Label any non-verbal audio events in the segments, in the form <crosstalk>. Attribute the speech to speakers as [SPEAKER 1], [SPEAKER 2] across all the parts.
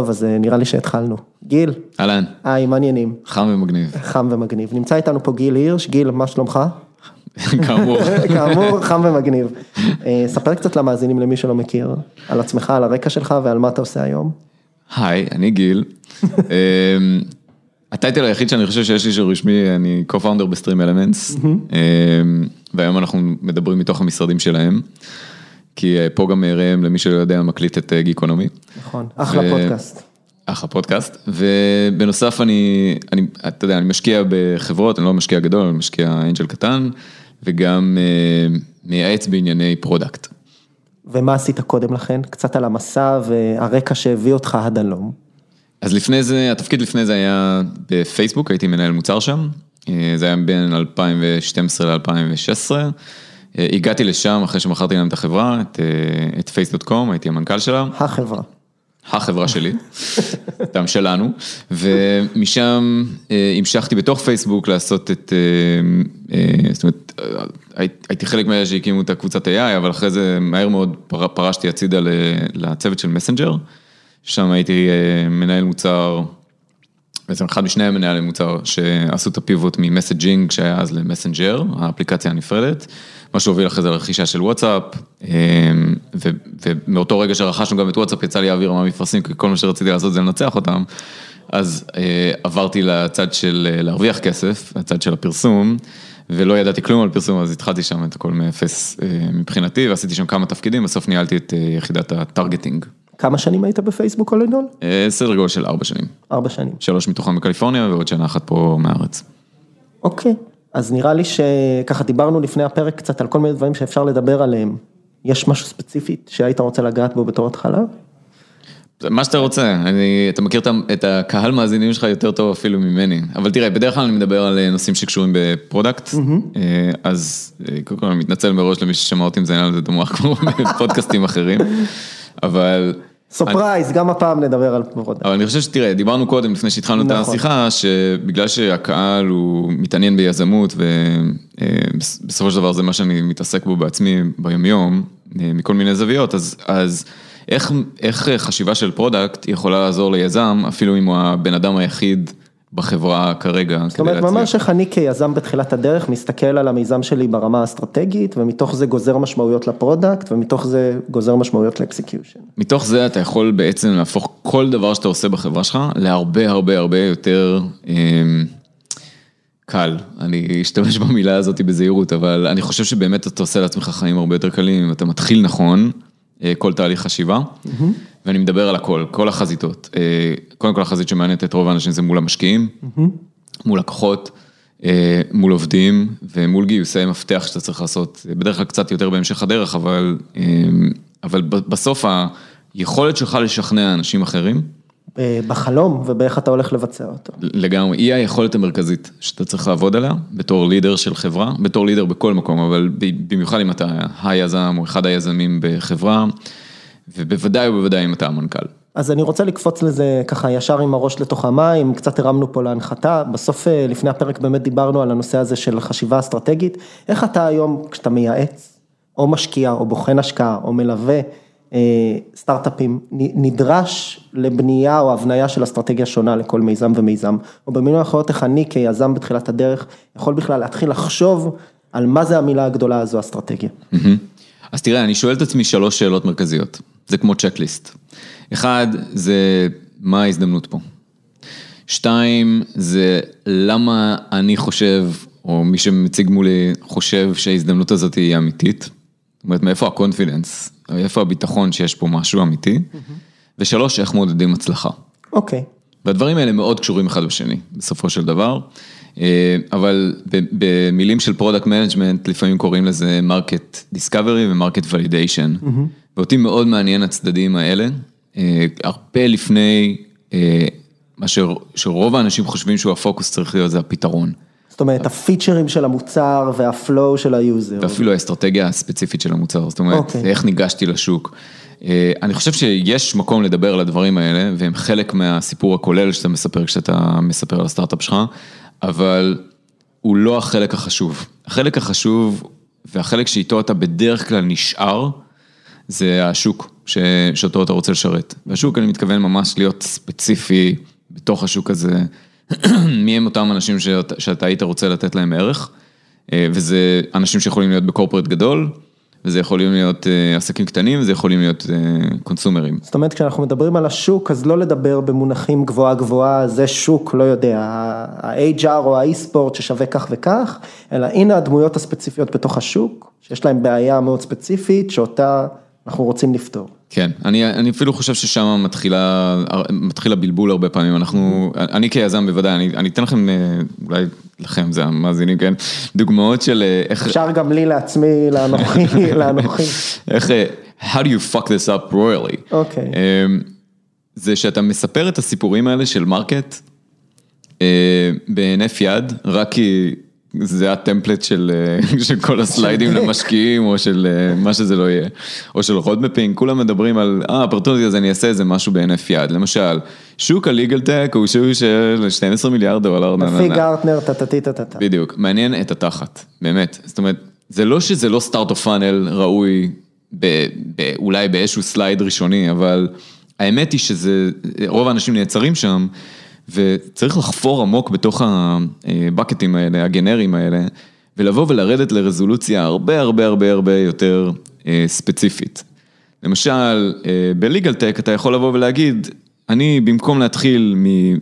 [SPEAKER 1] טוב, אז אה, נראה לי שהתחלנו. גיל,
[SPEAKER 2] אהלן,
[SPEAKER 1] היי, מה העניינים?
[SPEAKER 2] חם ומגניב,
[SPEAKER 1] חם ומגניב. נמצא איתנו פה גיל הירש, גיל, מה שלומך? <laughs>
[SPEAKER 2] כאמור. <laughs>
[SPEAKER 1] כאמור, חם ומגניב. אה, ספר קצת למאזינים למי שלא מכיר, על עצמך, על הרקע שלך ועל מה אתה עושה היום.
[SPEAKER 2] היי, אני גיל. <laughs> אמ, הטייטל היחיד שאני חושב שיש לי שהוא רשמי, אני co-founder בסטרים אלמנטס, והיום אנחנו מדברים מתוך המשרדים שלהם, כי אה, פה גם ראם, למי שלא יודע, מקליט את אה, גיקונומי.
[SPEAKER 1] נכון, אחלה
[SPEAKER 2] ו-
[SPEAKER 1] פודקאסט.
[SPEAKER 2] אחלה פודקאסט, ובנוסף אני, אני, אתה יודע, אני משקיע בחברות, אני לא משקיע גדול, אני משקיע angel קטן, וגם אה, מייעץ בענייני product.
[SPEAKER 1] ומה עשית קודם לכן? קצת על המסע והרקע שהביא אותך עד הלום.
[SPEAKER 2] אז לפני זה, התפקיד לפני זה היה בפייסבוק, הייתי מנהל מוצר שם, אה, זה היה בין 2012 ל-2016. הגעתי לשם אחרי שמכרתי להם את החברה, את, אה, את face.com, הייתי המנכ"ל שלה,
[SPEAKER 1] החברה.
[SPEAKER 2] החברה שלי, <laughs> גם שלנו, ומשם אה, המשכתי בתוך פייסבוק לעשות את, אה, אה, זאת אומרת, אה, הייתי חלק מאלה שהקימו את הקבוצת AI, אבל אחרי זה מהר מאוד פר- פרשתי הצידה לצוות של מסנג'ר, שם הייתי אה, מנהל מוצר, בעצם אחד משני המנהלי מוצר שעשו את ה pivot מ messaging שהיה אז למסנג'ר, האפליקציה הנפרדת, מה שהוביל אחרי זה לרכישה של וואטסאפ, אה, ו- ומאותו רגע שרכשנו גם את וואטסאפ יצא לי להעביר מהמפרסים, כי כל מה שרציתי לעשות זה לנצח אותם, אז אה, עברתי לצד של אה, להרוויח כסף, לצד של הפרסום, ולא ידעתי כלום על פרסום, אז התחלתי שם את הכל מאפס אה, מבחינתי, ועשיתי שם כמה תפקידים, בסוף ניהלתי את יחידת הטרגטינג,
[SPEAKER 1] כמה שנים היית בפייסבוק in all?
[SPEAKER 2] אה, סדר גודל של ארבע שנים.
[SPEAKER 1] ארבע שנים.
[SPEAKER 2] שלוש מתוכם בקליפורניה ועוד שנה אחת פה מהארץ.
[SPEAKER 1] אוקיי, אז נראה לי שככה דיברנו לפני הפרק קצת על כל מיני דברים שאפשר לדבר עליהם. יש משהו ספציפי שהיית רוצה לגעת בו בתור התחלה?
[SPEAKER 2] מה שאתה רוצה, אני, אתה מכיר את הקהל מאזינים שלך יותר טוב אפילו ממני, אבל תראה, בדרך כלל אני מדבר על אה, נושאים שקשורים ב product, אה, אז קודם כל אני מתנצל מראש למי ששמע אותי מזיין על זה את המוח כמו <laughs> בפודקאסטים אחרים, אבל...
[SPEAKER 1] surprise, גם הפעם נדבר על product.
[SPEAKER 2] אבל אני חושב שתראה, דיברנו קודם, לפני שהתחלנו את
[SPEAKER 1] נכון.
[SPEAKER 2] השיחה, שבגלל שהקהל הוא מתעניין ביזמות, ובסופו של דבר זה מה שאני מתעסק בו בעצמי ביומיום, מכל מיני זוויות, אז, אז איך, איך חשיבה של product יכולה לעזור ליזם, אפילו אם הוא הבן אדם היחיד בחברה כרגע,
[SPEAKER 1] זאת אומרת, ממש איך אני כיזם בתחילת הדרך מסתכל על המיזם שלי ברמה האסטרטגית, ומתוך זה גוזר משמעויות ל product, ומתוך זה גוזר משמעויות ל execution.
[SPEAKER 2] מתוך זה אתה יכול בעצם להפוך כל דבר שאתה עושה בחברה שלך להרבה הרבה הרבה יותר אמ, קל. אני אשתמש במילה הזאת בזהירות, אבל אני חושב שבאמת אתה עושה לעצמך חיים הרבה יותר קלים, אתה מתחיל נכון, כל תהליך חשיבה, ואני מדבר על הכל, כל החזיתות. אה, קודם כל החזית שמעניינת את רוב האנשים זה מול המשקיעים, מול לקוחות, אה, מול עובדים ומול גיוסי מפתח שאתה צריך לעשות, בדרך כלל קצת יותר בהמשך הדרך, אבל, אה, אבל בסוף היכולת שלך לשכנע אנשים אחרים,
[SPEAKER 1] אה, בחלום ובאיך אתה הולך לבצע אותו.
[SPEAKER 2] לגמרי, היא היכולת המרכזית שאתה צריך לעבוד עליה בתור לידר של חברה, בתור לידר בכל מקום, אבל במיוחד אם אתה היזם או אחד היזמים בחברה, ובוודאי ובוודאי אם אתה המנכ"ל.
[SPEAKER 1] אז אני רוצה לקפוץ לזה ככה ישר עם הראש לתוך המים, קצת הרמנו פה להנחתה, בסוף אה, לפני הפרק באמת דיברנו על הנושא הזה של חשיבה אסטרטגית, איך אתה היום כשאתה מייעץ, או משקיע, או בוחן השקעה, או מלווה אה, סטארט-אפים, נ- נדרש לבנייה או הבניה של אסטרטגיה שונה לכל מיזם ומיזם, או במילים אחרות איך אני כיזם בתחילת הדרך, יכול בכלל להתחיל לחשוב על מה זה המילה הגדולה הזו אסטרטגיה.
[SPEAKER 2] אז תראה, אני שואל את עצמי שלוש שאלות מרכזיות, זה כמו checklist. אחד, זה מה ההזדמנות פה. שתיים, זה למה אני חושב, או מי שמציג מולי חושב שההזדמנות הזאת היא אמיתית. זאת אומרת, מאיפה ה confidence, מאיפה הביטחון שיש פה משהו אמיתי. ושלוש, איך מודדים הצלחה.
[SPEAKER 1] אוקיי,
[SPEAKER 2] והדברים האלה מאוד קשורים אחד בשני, בסופו של דבר. אה, אבל במילים של product management, לפעמים קוראים לזה market discovery ו market validation. ואותי מאוד מעניין הצדדים האלה, אה, הרבה לפני אה, מה שר- שרוב האנשים חושבים שהוא הפוקוס צריך להיות, זה הפתרון.
[SPEAKER 1] זאת אומרת, הפיצ'רים של המוצר וה flow של ה user.
[SPEAKER 2] ואפילו האסטרטגיה הספציפית של המוצר, זאת אומרת,
[SPEAKER 1] אוקיי.
[SPEAKER 2] איך ניגשתי לשוק. אה, אני חושב שיש מקום לדבר על הדברים האלה, והם חלק מהסיפור הכולל שאתה מספר כשאתה מספר על הסטארט-אפ שלך, אבל הוא לא החלק החשוב. החלק החשוב, והחלק שאיתו אתה בדרך כלל נשאר, זה השוק ש- שאותו אתה רוצה לשרת. והשוק, אני מתכוון ממש להיות ספציפי בתוך השוק הזה, <clears throat> מי הם אותם אנשים שאתה, שאתה היית רוצה לתת להם ערך, אה, וזה אנשים שיכולים להיות בקורפרט גדול, וזה יכולים להיות אה, עסקים קטנים, וזה יכולים להיות אה, קונסומרים.
[SPEAKER 1] זאת אומרת, כשאנחנו מדברים על השוק, אז לא לדבר במונחים גבוהה גבוהה, זה שוק, לא יודע, ה-HR או ה-e-sport ששווה כך וכך, אלא הנה הדמויות הספציפיות בתוך השוק, שיש להם בעיה מאוד ספציפית, שאותה אנחנו רוצים לפתור.
[SPEAKER 2] כן, אני, אני אפילו חושב ששם מתחילה, מתחיל הבלבול הרבה פעמים, אנחנו, אני כיזם בוודאי, אני, אני אתן לכם, אה, אולי לכם, זה המאזינים, כן, דוגמאות של אה, איך,
[SPEAKER 1] אפשר גם לי לעצמי, לאנוכי, <laughs> לאנוכי.
[SPEAKER 2] איך, אה, how do you fuck this up royally.
[SPEAKER 1] אוקיי.
[SPEAKER 2] אמ, זה שאתה מספר את הסיפורים האלה של market בהינף יד, רק כי זה ה template של, אה, <laughs> של כל הסליידים למשקיעים, או של אה, מה שזה לא יהיה, או של roadmapping, כולם מדברים על, אה, הפרטוטי הזה, אני אעשה איזה משהו בהינף יד. למשל, שוק ה legal tech הוא שוק של 12 מיליארד דולר.
[SPEAKER 1] לפי. גרטנר, טה-טה-טה-טה.
[SPEAKER 2] בדיוק, מעניין את התחת, באמת. זאת אומרת, זה לא שזה לא start of funnel ראוי, אולי באיזשהו slide ראשוני, אבל האמת היא שזה, רוב האנשים נעצרים שם, וצריך לחפור עמוק בתוך הבקטים האלה, הגנריים האלה, ולבוא ולרדת לרזולוציה הרבה הרבה הרבה הרבה יותר אה, ספציפית. למשל, אה, בליגל טק אתה יכול לבוא ולהגיד, אני במקום להתחיל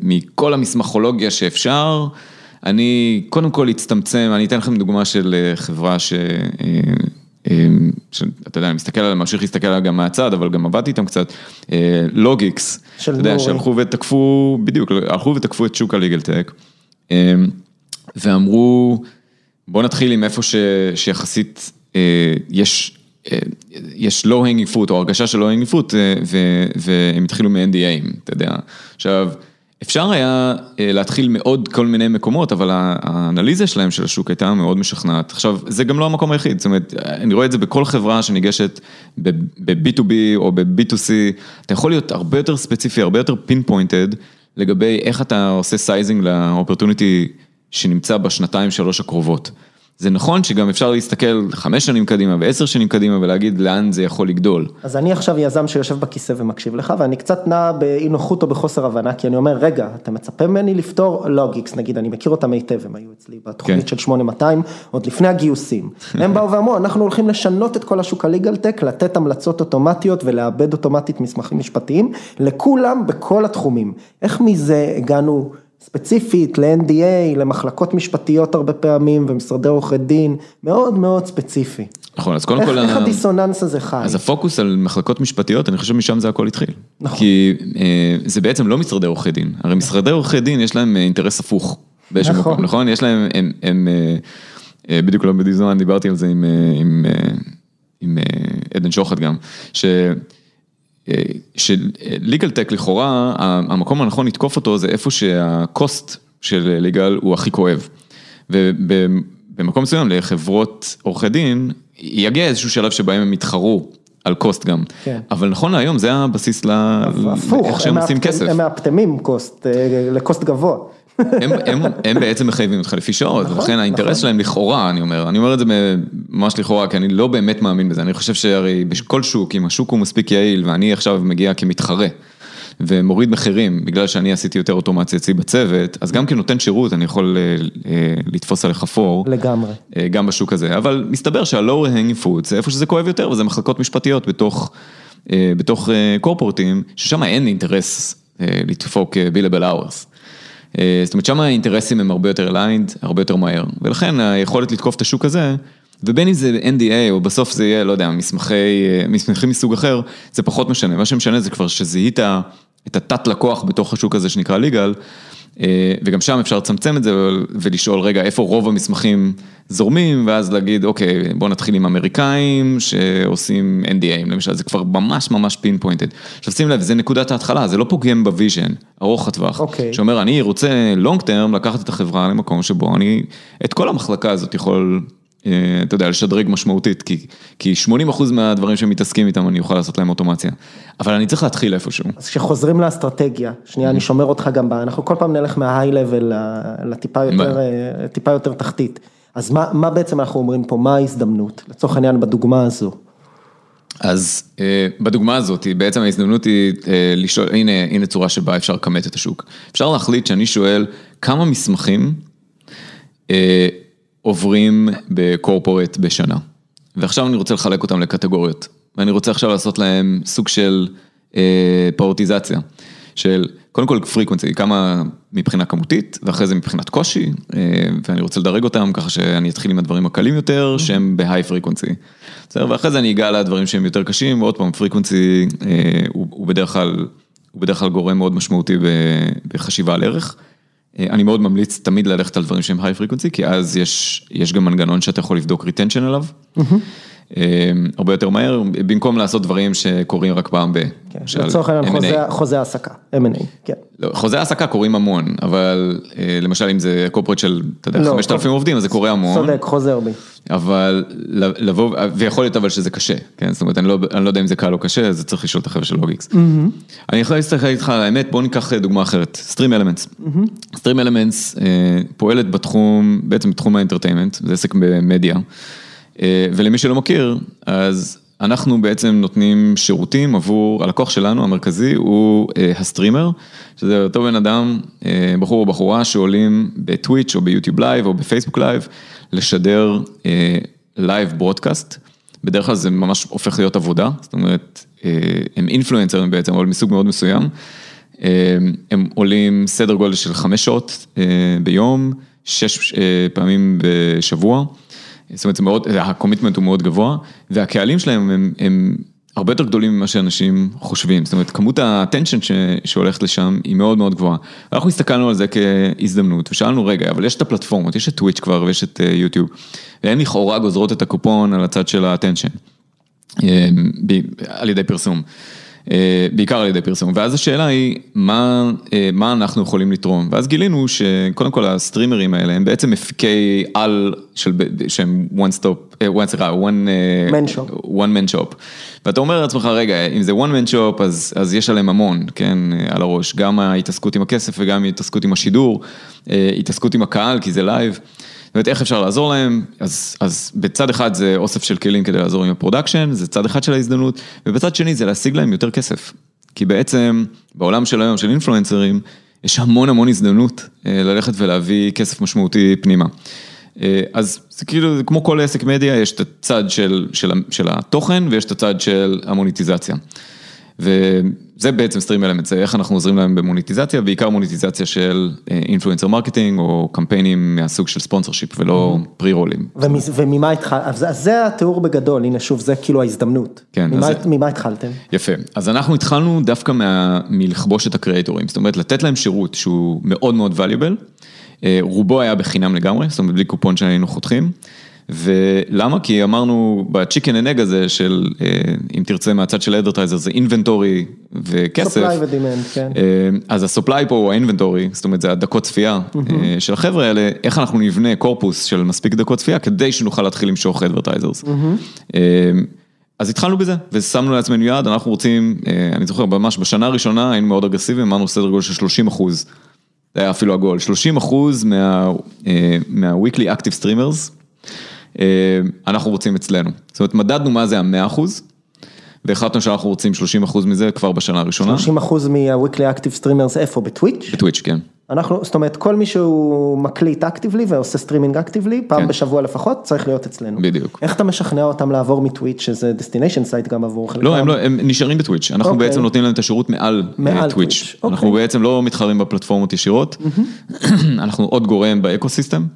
[SPEAKER 2] מכל המסמכולוגיה שאפשר, אני קודם כל אצטמצם, אני אתן לכם דוגמה של אה, חברה ש... אה, שאתה יודע, אני מסתכל עליה, ממשיך להסתכל עליה גם מהצד, אבל גם עבדתי איתם קצת, אה, לוגיקס, אתה יודע. שהלכו ותקפו, בדיוק, הלכו ותקפו את שוק הליגל טק, אה, ואמרו, בוא נתחיל עם איפה ש, שיחסית אה, יש, אה, יש low hanging fruit, או הרגשה של low hanging fruit, והם התחילו מ- NDA ים, אתה יודע. עכשיו, אפשר היה אה, להתחיל מעוד כל מיני מקומות, אבל האנליזה שלהם של השוק הייתה מאוד משכנעת. עכשיו, זה גם לא המקום היחיד, זאת אומרת, אני רואה את זה בכל חברה שניגשת ב-B2B או ב-B2C, אתה יכול להיות הרבה יותר ספציפי, הרבה יותר pinpointed, לגבי איך אתה עושה sizing ל opportunity שנמצא בשנתיים שלוש הקרובות. זה נכון שגם אפשר להסתכל חמש שנים קדימה ועשר שנים קדימה ולהגיד לאן זה יכול לגדול.
[SPEAKER 1] אז אני עכשיו יזם שיושב בכיסא ומקשיב לך, ואני קצת נע באי נוחות או בחוסר הבנה, כי אני אומר, רגע, אתה מצפה ממני לפתור לוגיקס, נגיד, אני מכיר אותם היטב, הם היו אצלי בתוכנית
[SPEAKER 2] כן.
[SPEAKER 1] של 8200, עוד לפני הגיוסים. <laughs> הם באו ואמרו, אנחנו הולכים לשנות את כל השוק הליגל טק, לתת המלצות אוטומטיות ולעבד אוטומטית מסמכים משפטיים, לכולם בכל התחומים. איך מזה הגענו ספציפית ל-NDA, למחלקות משפטיות הרבה פעמים, ומשרדי עורכי דין, מאוד מאוד ספציפי.
[SPEAKER 2] נכון, אז קודם כל...
[SPEAKER 1] איך
[SPEAKER 2] ה-
[SPEAKER 1] הדיסוננס הזה חי?
[SPEAKER 2] אז הפוקוס על מחלקות משפטיות, אני חושב משם זה הכל התחיל.
[SPEAKER 1] נכון.
[SPEAKER 2] כי אה, זה בעצם לא משרדי עורכי דין, הרי משרדי עורכי דין יש להם אה, אינטרס הפוך באיזשהו
[SPEAKER 1] נכון.
[SPEAKER 2] מקום, נכון? יש להם, הם, הם אה, אה, בדיוק לא בדיזון, דיברתי על זה עם, אה, עם, אה, עם אה, עדן שוחט גם, ש... שליגל טק לכאורה, המקום הנכון לתקוף אותו זה איפה שהקוסט של ליגל הוא הכי כואב. ובמקום מסוים לחברות עורכי דין, יגיע איזשהו שלב שבהם הם יתחרו על קוסט גם.
[SPEAKER 1] כן.
[SPEAKER 2] אבל נכון להיום זה הבסיס ל...
[SPEAKER 1] הפוך,
[SPEAKER 2] איך שהם
[SPEAKER 1] הם
[SPEAKER 2] עושים כסף.
[SPEAKER 1] הם מאפטמים קוסט, אה, לקוסט גבוה.
[SPEAKER 2] הם, הם, הם בעצם מחייבים אותך לפי שעות,
[SPEAKER 1] נכון,
[SPEAKER 2] ולכן האינטרס
[SPEAKER 1] נכון.
[SPEAKER 2] שלהם לכאורה, אני אומר, אני אומר את זה ממש לכאורה, כי אני לא באמת מאמין בזה, אני חושב שהרי בכל שוק, אם השוק הוא מספיק יעיל, ואני עכשיו מגיע כמתחרה, ומוריד מחירים, בגלל שאני עשיתי יותר אוטומציה אצלי בצוות, אז גם כנותן שירות, אני יכול אה, אה, לתפוס עליך פור.
[SPEAKER 1] לגמרי.
[SPEAKER 2] אה, גם בשוק הזה, אבל מסתבר שה-lower hanging fruit זה איפה שזה כואב יותר, וזה מחלקות משפטיות בתוך, בתוך קורפורטים, ששם אין אינטרס לדפוק billable hours. אה, זאת אומרת, שם האינטרסים הם הרבה יותר aligned, הרבה יותר מהר, ולכן היכולת לתקוף את השוק הזה, ובין אם זה NDA או בסוף זה יהיה, לא יודע, מסמכי, אה, מסמכים מסוג אחר, זה פחות משנה, מה שמשנה זה כבר שזיהית את התת לקוח בתוך השוק הזה שנקרא legal, וגם שם אפשר לצמצם את זה ולשאול, רגע, איפה רוב המסמכים זורמים, ואז להגיד, אוקיי, בוא נתחיל עם אמריקאים שעושים NDA, למשל, זה כבר ממש ממש pin pointed. עכשיו שים לב, זה נקודת ההתחלה, זה לא פוגם ב vision, ארוך הטווח.
[SPEAKER 1] אוקיי.
[SPEAKER 2] שאומר, אני רוצה long term לקחת את החברה למקום שבו אני, את כל המחלקה הזאת יכול, אה, אתה יודע, לשדרג משמעותית, כי, כי 80% מהדברים שמתעסקים איתם אני אוכל לעשות להם אוטומציה. אבל אני צריך להתחיל איפשהו.
[SPEAKER 1] אז כשחוזרים לאסטרטגיה, שנייה, אני שומר אותך גם ב... אנחנו כל פעם נלך מה-high level ל- לטיפה יותר, אה, טיפה יותר תחתית. אז מה, מה בעצם אנחנו אומרים פה, מה ההזדמנות? לצורך העניין בדוגמה הזו.
[SPEAKER 2] אז אה, בדוגמה הזאת, בעצם ההזדמנות היא אה, לשאול, הנה, הנה צורה שבה אפשר לכמת את השוק. אפשר להחליט שאני שואל כמה מסמכים אה, עוברים ב corporate בשנה. ועכשיו אני רוצה לחלק אותם לקטגוריות. ואני רוצה עכשיו לעשות להם סוג של אה, פריוריטיזציה. של קודם כל frequency, כמה מבחינה כמותית, ואחרי זה מבחינת קושי, אה, ואני רוצה לדרג אותם ככה שאני אתחיל עם הדברים הקלים יותר, שהם ב high frequency. בסדר, ואחרי זה אני אגע לדברים שהם יותר קשים, ועוד פעם, frequency אה, הוא, הוא בדרך כלל, הוא בדרך כלל גורם מאוד משמעותי בחשיבה על ערך. אה, אני מאוד ממליץ תמיד ללכת על דברים שהם high frequency, כי אז יש, יש גם מנגנון שאתה יכול לבדוק retention עליו. אה, הרבה יותר מהר, במקום לעשות דברים שקורים רק פעם ב...
[SPEAKER 1] כן, לצורך העניין. חוזה, חוזה העסקה, M&A, כן.
[SPEAKER 2] לא, חוזה העסקה קורים המון, אבל אה, למשל אם זה corporate של, אתה יודע,
[SPEAKER 1] לא,
[SPEAKER 2] 5,000
[SPEAKER 1] קור-
[SPEAKER 2] עובדים, אז זה קורה המון.
[SPEAKER 1] צודק, חוזר בי.
[SPEAKER 2] אבל לבוא, ויכול להיות אבל שזה קשה, כן? זאת אומרת, אני לא, אני לא יודע אם זה קל או קשה, אז צריך לשאול את החבר'ה של לוג'יקס. אני יכול להסתכל איתך על האמת, בוא ניקח דוגמה אחרת, StreamElements. StreamElements פועלת בתחום, בעצם בתחום ה entertainment, זה עסק במדיה. אה, ולמי שלא מכיר, אז אנחנו בעצם נותנים שירותים עבור, הלקוח שלנו המרכזי הוא אה, ה streamer, שזה אותו בן אדם, אה, בחור או בחורה שעולים ב Twitch או ב YouTube Live או ב Facebook Live, לשדר live broadcast. בדרך כלל זה ממש הופך להיות עבודה, זאת אומרת, הם אינפלואנסרים בעצם, אבל מסוג מאוד מסוים. הם עולים סדר גודל של חמש שעות ביום, שש פעמים בשבוע. זאת אומרת, מאוד, הקומיטמנט הוא מאוד גבוה, והקהלים שלהם הם, הם הרבה יותר גדולים ממה שאנשים חושבים. זאת אומרת, כמות ש- שהולכת לשם היא מאוד מאוד גבוהה. אנחנו הסתכלנו על זה כהזדמנות, ושאלנו, רגע, אבל יש את הפלטפורמות, יש את טוויץ' כבר ויש את אה, יוטיוב, והן לכאורה גוזרות את הקופון על הצד של ה-attention, אה, על ידי פרסום. אה, בעיקר על ידי פרסום, ואז השאלה היא, מה, אה, מה אנחנו יכולים לתרום? ואז גילינו שקודם כל הסטרימרים האלה הם בעצם מפיקי על של, שהם one stop, אה, one, סליחה, one,
[SPEAKER 1] Man shop.
[SPEAKER 2] one man shop. ואתה אומר לעצמך, רגע, אם זה one man shop, אז, אז יש עליהם המון, כן, על הראש, גם ההתעסקות עם הכסף וגם ההתעסקות עם השידור, התעסקות עם הקהל, כי זה live. זאת אומרת, איך אפשר לעזור להם, אז, אז בצד אחד זה אוסף של כלים כדי לעזור עם ה production, זה צד אחד של ההזדמנות, ובצד שני זה להשיג להם יותר כסף. כי בעצם, בעולם של היום של אינפלואנסרים, יש המון המון הזדמנות אה, ללכת ולהביא כסף משמעותי פנימה. אה, אז זה כאילו, זה כמו כל עסק מדיה, יש את הצד של, של, של התוכן ויש את הצד של המוניטיזציה. וזה בעצם StreamElements, זה איך אנחנו עוזרים להם במוניטיזציה, בעיקר מוניטיזציה של influencer marketing או קמפיינים מהסוג של sponsorship ולא פרה-רולים.
[SPEAKER 1] ומ- וממה התחלתם? אז זה התיאור בגדול, הנה שוב, זה כאילו ההזדמנות.
[SPEAKER 2] כן,
[SPEAKER 1] ממה- התחלתם?
[SPEAKER 2] יפה, אז אנחנו התחלנו דווקא מלכבוש את הקריאטורים, זאת אומרת לתת להם שירות שהוא מאוד מאוד valuable, אה, רובו היה בחינם לגמרי, זאת אומרת בלי קופון שהיינו חותכים, ולמה? כי אמרנו בצ'יקן אג הזה של, אה, אם תרצה מהצד של האדרטייזר זה אינבנטורי וכסף.
[SPEAKER 1] supply ו-demand, כן.
[SPEAKER 2] אה, אז הסופליי פה הוא האינבנטורי, זאת אומרת זה הדקות צפייה אה, של החבר'ה האלה, איך אנחנו נבנה קורפוס של מספיק דקות צפייה כדי שנוכל להתחיל למשוך אדברטייזרס. אז התחלנו בזה ושמנו לעצמנו יעד, אנחנו רוצים, אני זוכר ממש בשנה הראשונה היינו מאוד אגרסיביים, אמרנו סדר גודל של 30 אחוז, זה היה אפילו הגול, 30 אחוז מה, מה-weekly active streamers, אנחנו רוצים אצלנו. זאת אומרת, מדדנו מה זה ה-100 אחוז, והחלטנו שאנחנו רוצים 30 אחוז מזה כבר בשנה הראשונה.
[SPEAKER 1] 30 אחוז מה-weekly active streamers איפה? ב
[SPEAKER 2] Twitch? ב Twitch, כן.
[SPEAKER 1] אנחנו, זאת אומרת, כל מי שהוא מקליט actively ועושה streaming actively, פעם
[SPEAKER 2] כן.
[SPEAKER 1] בשבוע לפחות, צריך להיות אצלנו.
[SPEAKER 2] בדיוק.
[SPEAKER 1] איך אתה משכנע אותם לעבור מ Twitch, שזה destination site גם עבור חלקם?
[SPEAKER 2] לא, הם, לא, הם נשארים ב Twitch, אנחנו
[SPEAKER 1] אוקיי.
[SPEAKER 2] בעצם נותנים להם את השירות מעל,
[SPEAKER 1] מעל
[SPEAKER 2] מעל Twitch.
[SPEAKER 1] Twitch, אוקיי.
[SPEAKER 2] אנחנו בעצם לא מתחרים בפלטפורמות ישירות, <clears throat> אנחנו עוד גורם ב ecosystem,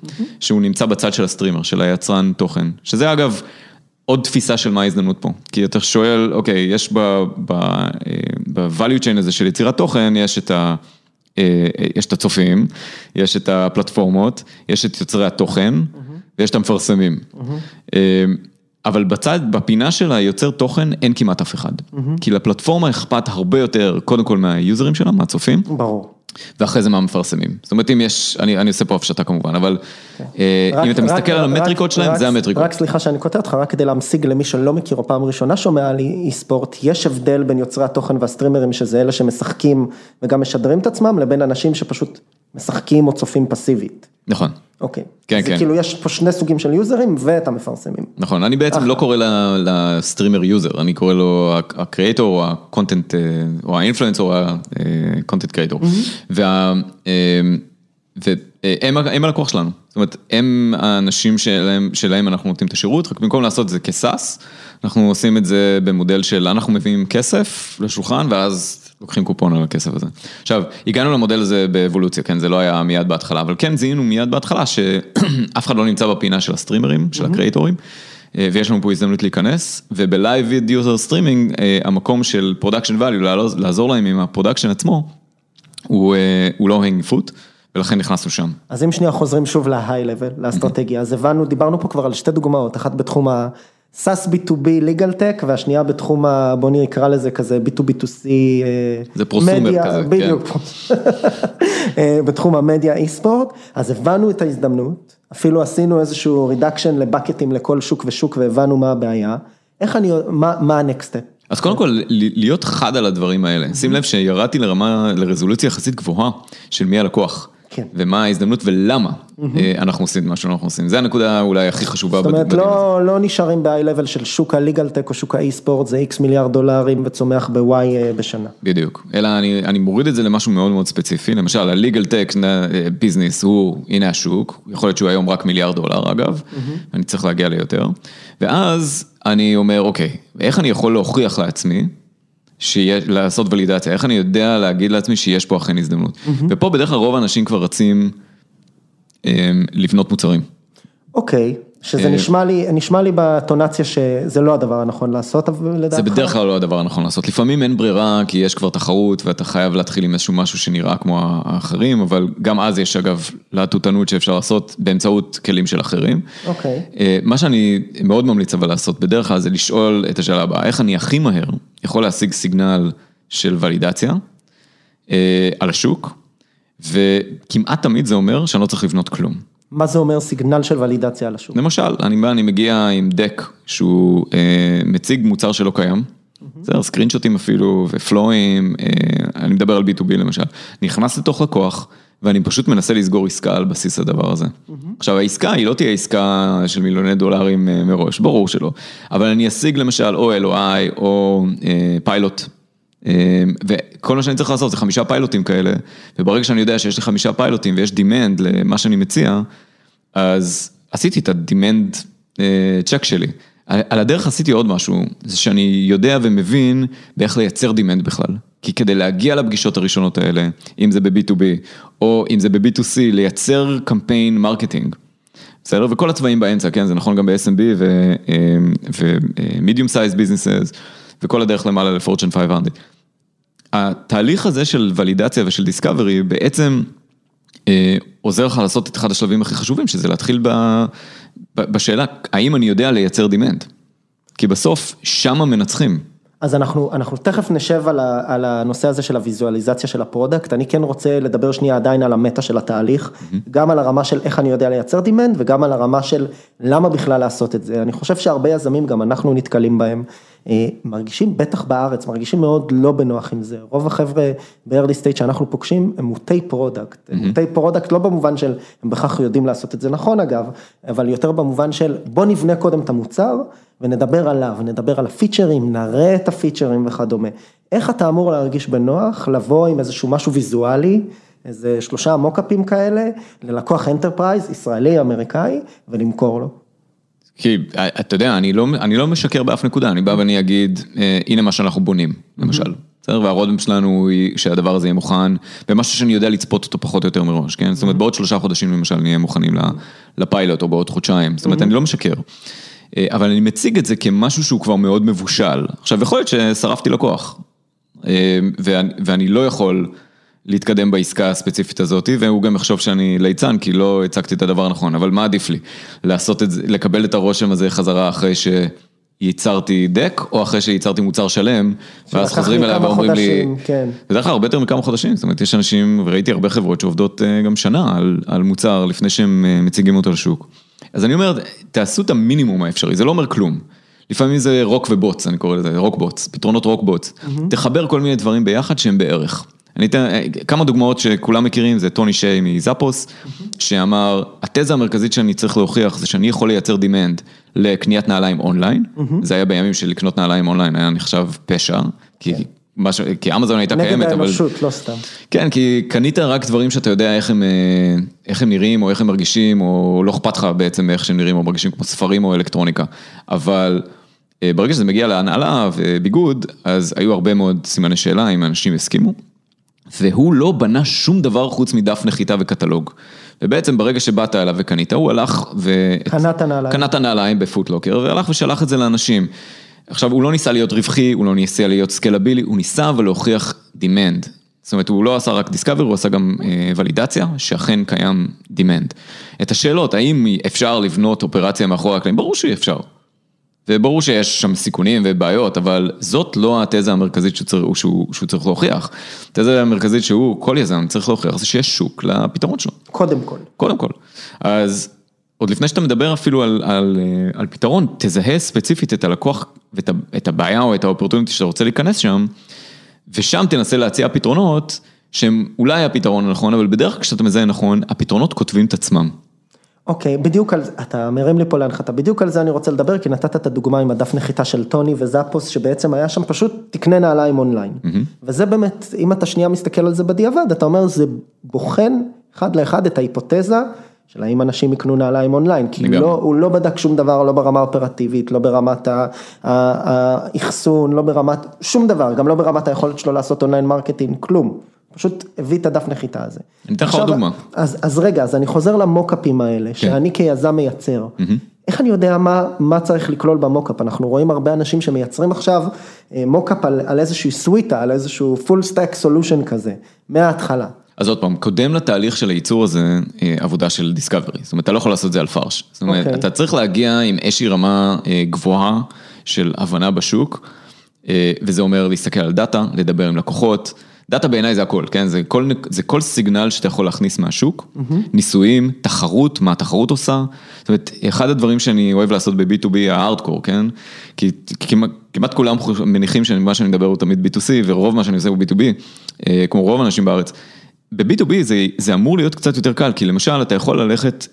[SPEAKER 2] שהוא נמצא בצד של ה streamer, של היצרן תוכן, שזה אגב עוד תפיסה של מה ההזדמנות פה, כי אתה שואל, אוקיי, יש ב-value chain הזה של יצירת תוכן, יש את ה... אה, יש את הצופים, יש את הפלטפורמות, יש את יוצרי התוכן, ויש את המפרסמים. אה, אבל בצד, בפינה של היוצר תוכן, אין כמעט אף אחד. כי לפלטפורמה אכפת הרבה יותר, קודם כל מהיוזרים שלה, מהצופים.
[SPEAKER 1] ברור.
[SPEAKER 2] ואחרי זה מה מפרסמים. זאת אומרת, אם יש, אני, אני עושה פה הפשטה כמובן, אבל אה,
[SPEAKER 1] כן. רק-
[SPEAKER 2] אם אתה
[SPEAKER 1] רק-
[SPEAKER 2] מסתכל על
[SPEAKER 1] רק-
[SPEAKER 2] המטריקות שלהם,
[SPEAKER 1] רק-
[SPEAKER 2] זה המטריקות.
[SPEAKER 1] רק סליחה שאני קוטע אותך, רק כדי להמשיג למי שלא מכיר או פעם ראשונה שומע על אי ספורט, יש הבדל בין יוצרי התוכן והסטרימרים, שזה אלה שמשחקים וגם משדרים את עצמם, לבין אנשים שפשוט משחקים או צופים פסיבית.
[SPEAKER 2] נכון,
[SPEAKER 1] אוקיי.
[SPEAKER 2] כן,
[SPEAKER 1] זה
[SPEAKER 2] כן.
[SPEAKER 1] כאילו יש פה שני סוגים של יוזרים ואת המפרסמים.
[SPEAKER 2] נכון, אני בעצם לא קורא ל streamer user, אני קורא לו ה creator או ה content, או ה influencer או ה content creator. וה... והם הם הלקוח שלנו, זאת אומרת, הם האנשים שלהם, שלהם אנחנו נותנים את השירות, רק במקום לעשות את זה כ SaaS, אנחנו עושים את זה במודל של אנחנו מביאים כסף לשולחן ואז לוקחים קופון על הכסף הזה. עכשיו, הגענו למודל הזה באבולוציה, כן, זה לא היה מיד בהתחלה, אבל כן זיהינו מיד בהתחלה שאף אחד לא נמצא בפינה של הסטרימרים, של הקריאטורים. אה, ויש לנו פה הזדמנות להיכנס, וב live video streaming, המקום של production value, לעזור- להם עם ה production עצמו, הוא, אה, הוא low hanging fruit, ולכן נכנסנו שם.
[SPEAKER 1] אז אם שנייה חוזרים שוב ל high level, לאסטרטגיה, אז הבנו, דיברנו פה כבר על שתי דוגמאות, אחת בתחום ה- SaaS B2B legal tech, והשנייה בתחום ה... בוא נקרא לזה כזה B2B2C. אה,
[SPEAKER 2] זה prosumer
[SPEAKER 1] media,
[SPEAKER 2] כזה, כן.
[SPEAKER 1] בדיוק. <laughs> אה, בתחום המדיה e-sport, אז הבנו את ההזדמנות, אפילו עשינו איזשהו reduction לבקטים לכל שוק ושוק והבנו מה הבעיה. איך אני, מה, מה ה next step?
[SPEAKER 2] אז קודם כל, להיות חד על הדברים האלה. שים לב שירדתי לרמה, לרזולוציה יחסית גבוהה של מי הלקוח.
[SPEAKER 1] כן.
[SPEAKER 2] ומה ההזדמנות ולמה אה, אנחנו עושים את מה שאנחנו עושים. זה הנקודה אולי הכי חשובה
[SPEAKER 1] זאת אומרת. לא, לא נשארים ב-high level של שוק ה legal tech או שוק ה e-sport, זה X מיליארד דולרים וצומח ב-Y אה, בשנה.
[SPEAKER 2] בדיוק, אלא אני, אני מוריד את זה למשהו מאוד מאוד ספציפי, למשל ה- legal tech business הוא, הנה השוק, יכול להיות שהוא היום רק מיליארד דולר אגב, אני צריך להגיע ליותר, ואז אני אומר, אוקיי, איך אני יכול להוכיח לעצמי, לעשות ולידציה, איך אני יודע להגיד לעצמי שיש פה אכן הזדמנות, ופה בדרך כלל רוב האנשים כבר רצים אמ, לבנות מוצרים.
[SPEAKER 1] אוקיי, שזה
[SPEAKER 2] אה,
[SPEAKER 1] נשמע לי, נשמע לי בטונציה שזה לא הדבר הנכון לעשות, אבל לדעתך.
[SPEAKER 2] זה בדרך כלל לא הדבר הנכון לעשות, לפעמים אין ברירה כי יש כבר תחרות ואתה חייב להתחיל עם איזשהו משהו שנראה כמו האחרים, אבל גם אז יש אגב להטוטנות שאפשר לעשות באמצעות כלים של אחרים.
[SPEAKER 1] אוקיי.
[SPEAKER 2] אה, מה שאני מאוד ממליץ אבל לעשות בדרך כלל זה לשאול את השאלה הבאה, איך אני הכי מהר יכול להשיג סיגנל של ולידציה אה, על השוק, וכמעט תמיד זה אומר שאני לא צריך לבנות כלום.
[SPEAKER 1] מה זה אומר סיגנל של ולידציה על השוק?
[SPEAKER 2] למשל, אני אני מגיע עם דק שהוא אה, מציג מוצר שלא קיים, בסדר, סקרינשוטים אפילו, ופלואים, אה, אני מדבר על B2B למשל, נכנס לתוך לקוח, ואני פשוט מנסה לסגור עסקה על בסיס הדבר הזה. עכשיו, העסקה היא לא תהיה עסקה של מיליוני דולרים אה, מראש, ברור שלא, אבל אני אשיג למשל או LOI או אה, פיילוט. אה, וכל מה שאני צריך לעשות זה חמישה פיילוטים כאלה, וברגע שאני יודע שיש לי חמישה פיילוטים ויש demand למה שאני מציע, אז עשיתי את ה-demand אה, check שלי. על הדרך עשיתי עוד משהו, זה שאני יודע ומבין באיך לייצר demand בכלל. כי כדי להגיע לפגישות הראשונות האלה, אם זה ב-B2B או אם זה ב-B2C, לייצר קמפיין marketing. בסדר? וכל הצבעים באמצע, כן? זה נכון גם ב-SMB ו-medium size businesses וכל הדרך למעלה ל-Fortune 500. התהליך הזה של ולידציה ושל discovery בעצם אה, עוזר לך לעשות את אחד השלבים הכי חשובים, שזה להתחיל ב, ב, בשאלה, האם אני יודע לייצר demand? כי בסוף, שמה מנצחים.
[SPEAKER 1] אז אנחנו, אנחנו תכף נשב על, ה, על הנושא הזה של הוויזואליזציה של ה product, אני כן רוצה לדבר שנייה עדיין על המטא של התהליך, גם על הרמה של איך אני יודע לייצר demand, וגם על הרמה של למה בכלל לעשות את זה. אני חושב שהרבה יזמים, גם אנחנו נתקלים בהם, מרגישים, בטח בארץ, מרגישים מאוד לא בנוח עם זה. רוב החבר'ה ב-early stage שאנחנו פוגשים הם מוטי product. הם מוטי product לא במובן של, הם בהכרח יודעים לעשות את זה נכון אגב, אבל יותר במובן של בוא נבנה קודם את המוצר ונדבר עליו, נדבר על הפיצ'רים, נראה את הפיצ'רים וכדומה. איך אתה אמור להרגיש בנוח לבוא עם איזשהו משהו ויזואלי, איזה שלושה מוקאפים כאלה, ללקוח enterprise, ישראלי, אמריקאי, ולמכור לו.
[SPEAKER 2] כי אתה יודע, אני לא, אני לא משקר באף נקודה, אני בא ואני אגיד, אה, הנה מה שאנחנו בונים, למשל. בסדר? וה roadmap שלנו היא שהדבר הזה יהיה מוכן, ומשהו שאני יודע לצפות אותו פחות או יותר מראש, כן? זאת אומרת, בעוד שלושה חודשים למשל נהיה מוכנים לפיילוט, או בעוד חודשיים, זאת אומרת, אני לא משקר. אה, אבל אני מציג את זה כמשהו שהוא כבר מאוד מבושל. עכשיו, יכול להיות ששרפתי לקוח, אה, ואני, ואני לא יכול להתקדם בעסקה הספציפית הזאת, והוא גם יחשוב שאני ליצן, כי לא הצגתי את הדבר הנכון, אבל מה עדיף לי? לעשות את זה, לקבל את הרושם הזה חזרה אחרי שייצרתי דק, או אחרי שייצרתי מוצר שלם, ואז חוזרים
[SPEAKER 1] לי
[SPEAKER 2] אליי ואומרים לי,
[SPEAKER 1] כן.
[SPEAKER 2] בדרך כלל הרבה יותר מכמה חודשים, זאת אומרת, יש אנשים, וראיתי הרבה חברות שעובדות אה, גם שנה על, על מוצר לפני שהם אה, מציגים אותו לשוק. אז אני אומר, תעשו את המינימום האפשרי, זה לא אומר כלום. לפעמים זה רוק ובוץ, אני קורא לזה, רוק בוץ, פתרונות רוק בוץ. תחבר כל מיני דברים ביחד שהם בערך. אני אתן אה, כמה דוגמאות שכולם מכירים, זה טוני שיי מזאפוס, שאמר, התזה המרכזית שאני צריך להוכיח זה שאני יכול לייצר demand לקניית נעליים אונליין, זה היה בימים של לקנות נעליים אונליין, היה נחשב פשע, כי... משהו- כי אמזון הייתה
[SPEAKER 1] נגד
[SPEAKER 2] קיימת, אבל...
[SPEAKER 1] האנושות, לא סתם.
[SPEAKER 2] כן, כי קנית רק דברים שאתה יודע איך הם, אה, איך הם נראים, או איך הם מרגישים, או לא אכפת לך בעצם איך שהם נראים, או מרגישים כמו ספרים או אלקטרוניקה. אבל אה, ברגע שזה מגיע להנהלה וביגוד, אז היו הרבה מאוד סימני שאלה אם אנשים הסכימו. והוא לא בנה שום דבר חוץ מדף נחיתה וקטלוג. ובעצם ברגע שבאת אליו וקנית, הוא הלך ו...
[SPEAKER 1] קנה את הנעליים.
[SPEAKER 2] קנה את הנעליים בפוטלוקר, והלך ושלח את זה לאנשים. עכשיו, הוא לא ניסה להיות רווחי, הוא לא ניסה להיות סקלבילי, הוא ניסה אבל להוכיח demand. זאת אומרת, הוא לא עשה רק דיסקאבר, הוא עשה גם אה, ולידציה, שאכן קיים demand. את השאלות, האם אפשר לבנות אופרציה מאחורי הקלעים? ברור שאפשר. וברור שיש שם סיכונים ובעיות, אבל זאת לא התזה המרכזית שהוא צריך, שהוא, שהוא צריך להוכיח. התזה המרכזית שהוא, כל יזם צריך להוכיח, זה שיש שוק לפתרון שלו.
[SPEAKER 1] קודם כל.
[SPEAKER 2] קודם כל. אז עוד לפני שאתה מדבר אפילו על, על, על פתרון, תזהה ספציפית את הלקוח ואת את הבעיה או את האופורטוניטי שאתה רוצה להיכנס שם, ושם תנסה להציע פתרונות שהם אולי הפתרון הנכון, אבל בדרך כלל כשאתה מזהה נכון, הפתרונות כותבים את עצמם.
[SPEAKER 1] אוקיי, בדיוק על זה, אתה מרים לי פה להנחתה, בדיוק על זה אני רוצה לדבר, כי נתת את הדוגמה עם הדף נחיתה של טוני וזאפוס, שבעצם היה שם פשוט תקנה נעליים אונליין. וזה באמת, אם אתה שנייה מסתכל על זה בדיעבד, אתה אומר, זה בוחן אחד לאחד את ההיפותזה של האם אנשים יקנו נעליים אונליין, כי הוא. לא, הוא לא בדק שום דבר, לא ברמה האופרטיבית, לא ברמת האחסון, לא ברמת, שום דבר, גם לא ברמת היכולת שלו לעשות online marketing, כלום. פשוט הביא את הדף נחיתה הזה.
[SPEAKER 2] אני אתן לך עוד דוגמה.
[SPEAKER 1] אז, אז רגע, אז אני חוזר למוקאפים האלה,
[SPEAKER 2] כן.
[SPEAKER 1] שאני כיזם מייצר. איך אני יודע מה, מה צריך לכלול ב mockup? אנחנו רואים הרבה אנשים שמייצרים עכשיו אה, mockup על, על איזושהי סוויטה, על איזשהו full stack solution כזה, מההתחלה.
[SPEAKER 2] אז עוד פעם, קודם לתהליך של הייצור הזה, אה, עבודה של discovery, זאת אומרת, אתה לא יכול לעשות את זה על fresh. זאת אומרת,
[SPEAKER 1] אוקיי.
[SPEAKER 2] אתה צריך להגיע עם איזושהי רמה אה, גבוהה של הבנה בשוק, וזה אומר להסתכל על דאטה, לדבר עם לקוחות. דאטה בעיניי זה הכל, כן? זה כל, זה כל סיגנל שאתה יכול להכניס מהשוק, ניסויים, תחרות, מה התחרות עושה. זאת אומרת, אחד הדברים שאני אוהב לעשות ב-B2B, הארדקור, כן? כי כמעט, כמעט כולם מניחים שמה שאני מדבר הוא תמיד B2C, ורוב מה שאני עושה הוא B2B, אה, כמו רוב האנשים בארץ. ב-B2B זה, זה אמור להיות קצת יותר קל, כי למשל אתה יכול ללכת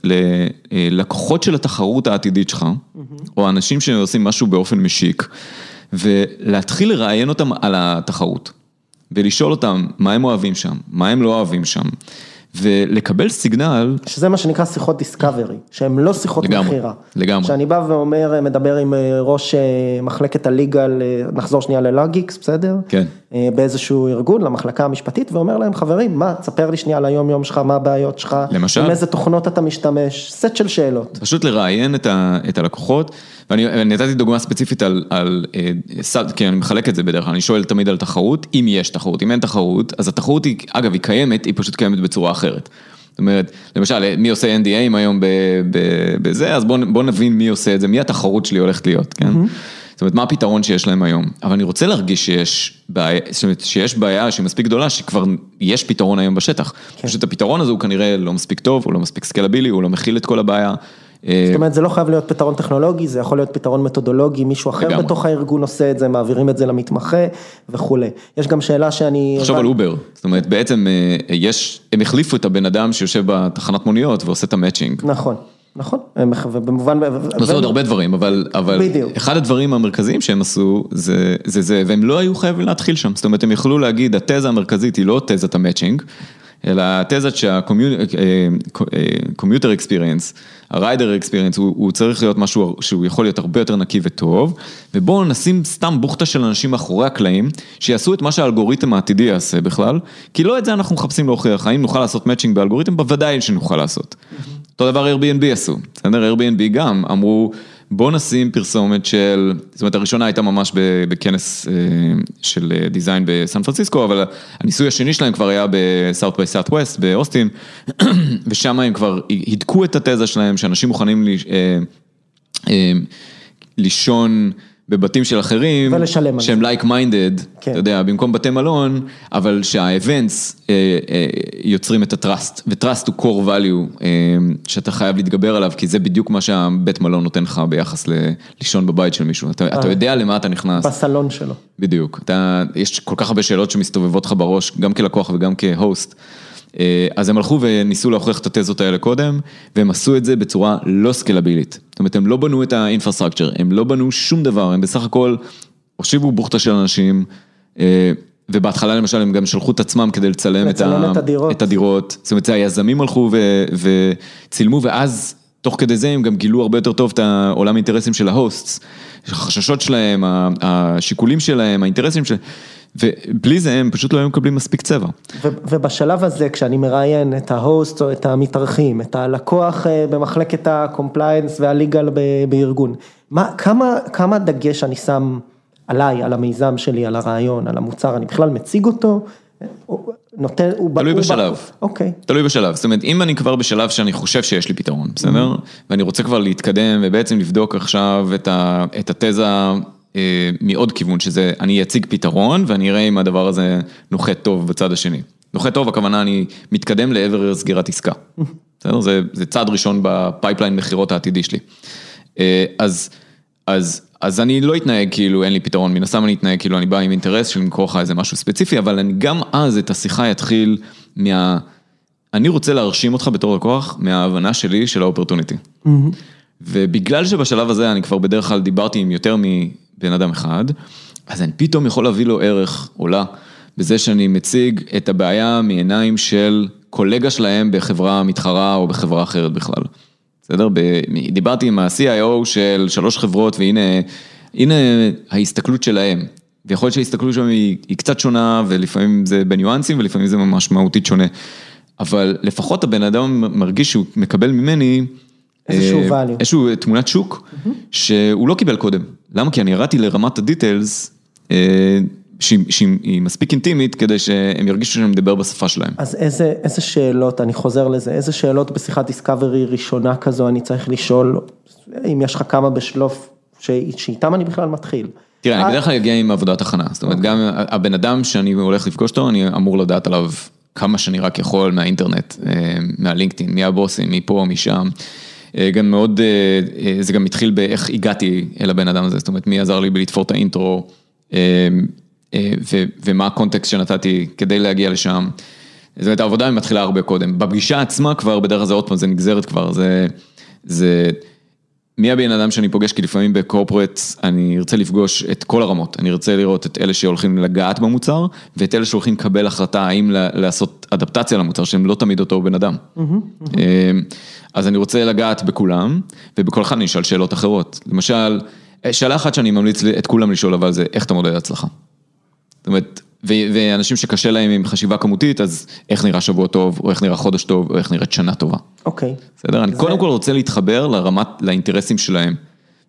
[SPEAKER 2] ללקוחות של התחרות העתידית שלך, או אנשים שעושים משהו באופן משיק, ולהתחיל לראיין אותם על התחרות, ולשאול אותם מה הם אוהבים שם, מה הם לא אוהבים שם, ולקבל סיגנל,
[SPEAKER 1] שזה מה שנקרא שיחות דיסקאברי, שהן לא שיחות
[SPEAKER 2] לגמרי,
[SPEAKER 1] מכירה.
[SPEAKER 2] לגמרי.
[SPEAKER 1] כשאני בא ואומר, מדבר עם אה, ראש אה, מחלקת הליגל, אה, נחזור שנייה ללוגיקס, בסדר?
[SPEAKER 2] כן.
[SPEAKER 1] אה, באיזשהו ארגון, למחלקה המשפטית, ואומר להם, חברים, מה, תספר לי שנייה על היום יום שלך, מה הבעיות שלך,
[SPEAKER 2] למשל?
[SPEAKER 1] עם איזה תוכנות אתה משתמש, סט של שאלות.
[SPEAKER 2] פשוט לראיין את, ה, את הלקוחות, ואני נתתי דוגמה ספציפית על, על אה, סד, כי אני מחלק את זה בדרך כלל, אני שואל תמיד על תחרות, אם יש תחרות, אם אין תחרות, אז התחרות היא, אגב, היא קיימת, היא פשוט קיימת בצורה אחרת. זאת אומרת, למשל, מי עושה NDAים היום בזה, אז בואו בוא נבין מי עושה את זה, מי התחרות שלי הולכת להיות, כן? זאת אומרת, מה הפתרון שיש להם היום? אבל אני רוצה להרגיש שיש בעיה, זאת אומרת, שיש בעיה שהיא מספיק גדולה, שכבר יש פתרון היום בשטח. פשוט הפתרון הזה הוא כנראה לא מספיק טוב, הוא לא מספיק סקלבילי, הוא לא מכיל את כל הבעיה. אה,
[SPEAKER 1] זאת אומרת, זה לא חייב להיות פתרון טכנולוגי, זה יכול להיות פתרון מתודולוגי, מישהו אחר
[SPEAKER 2] לגמרי.
[SPEAKER 1] בתוך הארגון עושה את זה, מעבירים את זה למתמחה וכולי. יש גם שאלה שאני...
[SPEAKER 2] תחשוב על אובר, זאת אומרת בעצם אה, יש, הם החליפו את הבן אדם שיושב בתחנת מוניות ועושה את ה
[SPEAKER 1] matching. נכון, נכון, ובמובן...
[SPEAKER 2] עשו עוד הרבה דברים, אבל, אבל
[SPEAKER 1] בדיוק.
[SPEAKER 2] אחד הדברים המרכזיים שהם עשו זה, זה זה, והם לא היו חייבים להתחיל שם, זאת אומרת הם יכלו להגיד, התזה המרכזית היא לא תזת ה matching, אלא התזת שה-commuter experience, experience, הוא, הוא צריך להיות משהו שהוא יכול להיות הרבה יותר נקי וטוב, ובואו נשים סתם בוכטה של אנשים מאחורי הקלעים, שיעשו את מה שהאלגוריתם העתידי יעשה בכלל, כי לא את זה אנחנו מחפשים להוכיח, האם נוכל לעשות מצ'ינג באלגוריתם? בוודאי שנוכל לעשות. אותו דבר Airbnb עשו, בסדר? Airbnb גם אמרו, בוא נשים פרסומת של, זאת אומרת הראשונה הייתה ממש בכנס אה, של אה, design בסן פרנסיסקו, אבל הניסוי השני שלהם כבר היה ב-South by Southwest באוסטין, <clears throat> ושם הם כבר הידקו את התזה שלהם, שאנשים מוכנים אה, אה, לישון בבתים של אחרים,
[SPEAKER 1] ולשלם
[SPEAKER 2] שהם. like minded,
[SPEAKER 1] כן.
[SPEAKER 2] אתה יודע, במקום בתי מלון, אבל שה events אה, אה, יוצרים את ה trust, ו trust הוא core value אה, שאתה חייב להתגבר עליו, כי זה בדיוק מה שהבית מלון נותן לך ביחס ל- לישון בבית של מישהו, אתה, אתה יודע למה אתה נכנס,
[SPEAKER 1] בסלון שלו.
[SPEAKER 2] בדיוק, אתה, יש כל כך הרבה שאלות שמסתובבות לך בראש, גם כלקוח וגם כהוסט. אה, אז הם הלכו וניסו להוכיח את התזות האלה קודם, והם עשו את זה בצורה לא סקלבילית. זאת אומרת, הם לא בנו את האינפרסטרקצ'ר, הם לא בנו שום דבר, הם בסך הכל הושיבו בוכטה של אנשים, אה, ובהתחלה למשל הם גם שלחו את עצמם כדי לצלם,
[SPEAKER 1] לצלם
[SPEAKER 2] ה-
[SPEAKER 1] את הדירות.
[SPEAKER 2] את הדירות. זאת אומרת, היזמים הלכו ו- וצילמו, ואז תוך כדי זה הם גם גילו הרבה יותר טוב את העולם האינטרסים של ההוסטס, החששות שלהם, השיקולים שלהם, האינטרסים שלהם, ובלי זה הם פשוט לא היו מקבלים מספיק צבע.
[SPEAKER 1] ובשלב הזה, כשאני מראיין את ההוסט או את המתארחים, את הלקוח אה, במחלקת וה-legal ב- בארגון, מה, כמה, כמה דגש אני שם עליי, על המיזם שלי, על הרעיון, על המוצר, אני בכלל מציג אותו, נותן, הוא...
[SPEAKER 2] תלוי
[SPEAKER 1] הוא
[SPEAKER 2] בשלב.
[SPEAKER 1] אוקיי.
[SPEAKER 2] תלוי בשלב, זאת אומרת, אם אני כבר בשלב שאני חושב שיש לי פתרון, בסדר? ואני רוצה כבר להתקדם ובעצם לבדוק עכשיו את, ה, את התזה מעוד כיוון, שזה אני אציג פתרון ואני אראה אם הדבר הזה נוחת טוב בצד השני. נוחת טוב, הכוונה אני מתקדם לעבר סגירת עסקה. בסדר? זה, זה צעד ראשון ב pipeline מכירות העתידי שלי. אה, אז, אז, אז אני לא אתנהג כאילו אין לי פתרון, מן הסתם אני אתנהג כאילו אני בא עם אינטרס של למכור לך איזה משהו ספציפי, אבל אני גם אז את השיחה אתחיל מה... אני רוצה להרשים אותך בתור לקוח מההבנה שלי של האופרטוניטי. ובגלל שבשלב הזה אני כבר בדרך כלל דיברתי עם יותר מבן אדם אחד, אז אני פתאום יכול להביא לו ערך עולה בזה שאני מציג את הבעיה מעיניים של קולגה שלהם בחברה מתחרה או בחברה אחרת בכלל. בסדר? דיברתי עם ה-CIO של שלוש חברות והנה הנה ההסתכלות שלהם. ויכול להיות שההסתכלות שלהם היא, היא קצת שונה ולפעמים זה בניואנסים ולפעמים זה ממש מהותית שונה. אבל לפחות הבן אדם מרגיש שהוא מקבל ממני
[SPEAKER 1] איזשהו
[SPEAKER 2] אה,
[SPEAKER 1] value.
[SPEAKER 2] איזשהו תמונת שוק שהוא לא קיבל קודם. למה? כי אני ירדתי לרמת הדיטיילס אה, שהיא מספיק אינטימית כדי שהם ירגישו שאני מדבר בשפה שלהם.
[SPEAKER 1] אז איזה, איזה שאלות, אני חוזר לזה, איזה שאלות בשיחת דיסקאברי ראשונה כזו אני צריך לשאול, אם יש לך כמה בשלוף, שאיתם אני בכלל מתחיל.
[SPEAKER 2] תראה,
[SPEAKER 1] אה,
[SPEAKER 2] אני בדרך כלל אגיע עם עבודת הכנה, זאת אומרת, גם הבן אדם שאני הולך לפגוש אותו, אני אמור לדעת עליו כמה שאני רק יכול מהאינטרנט, אה, מהלינקדאין, מי הבוסים, מפה, משם. אה, גם מאוד, אה, אה, זה גם התחיל באיך הגעתי אל הבן אדם הזה, זאת אומרת, מי עזר לי בלתפור את האינטרו, ו- ומה הקונטקסט שנתתי כדי להגיע לשם. זאת אומרת, העבודה מתחילה הרבה קודם. בפגישה עצמה כבר, בדרך כלל זה עוד פעם, זה נגזרת כבר, זה, זה, מי הבן אדם שאני פוגש, כי לפעמים בקורפרט אני ארצה לפגוש את כל הרמות, אני ארצה לראות את אלה שהולכים לגעת במוצר, ואת אלה שהולכים לקבל החלטה האם לעשות אדפטציה למוצר, שהם לא תמיד אותו בן אדם. אה, אז אני רוצה לגעת בכולם, ובכל אחד אני אשאל שאלות אחרות. למשל, שאלה אחת שאני ממליץ את כולם לשאול, אבל זה איך אתה מודד הצלחה. זאת אומרת, ואנשים שקשה להם עם חשיבה כמותית, אז איך נראה שבוע טוב, או איך נראה חודש טוב, או איך נראית שנה טובה.
[SPEAKER 1] אוקיי.
[SPEAKER 2] בסדר? אני קודם כל רוצה להתחבר לרמת, לאינטרסים שלהם.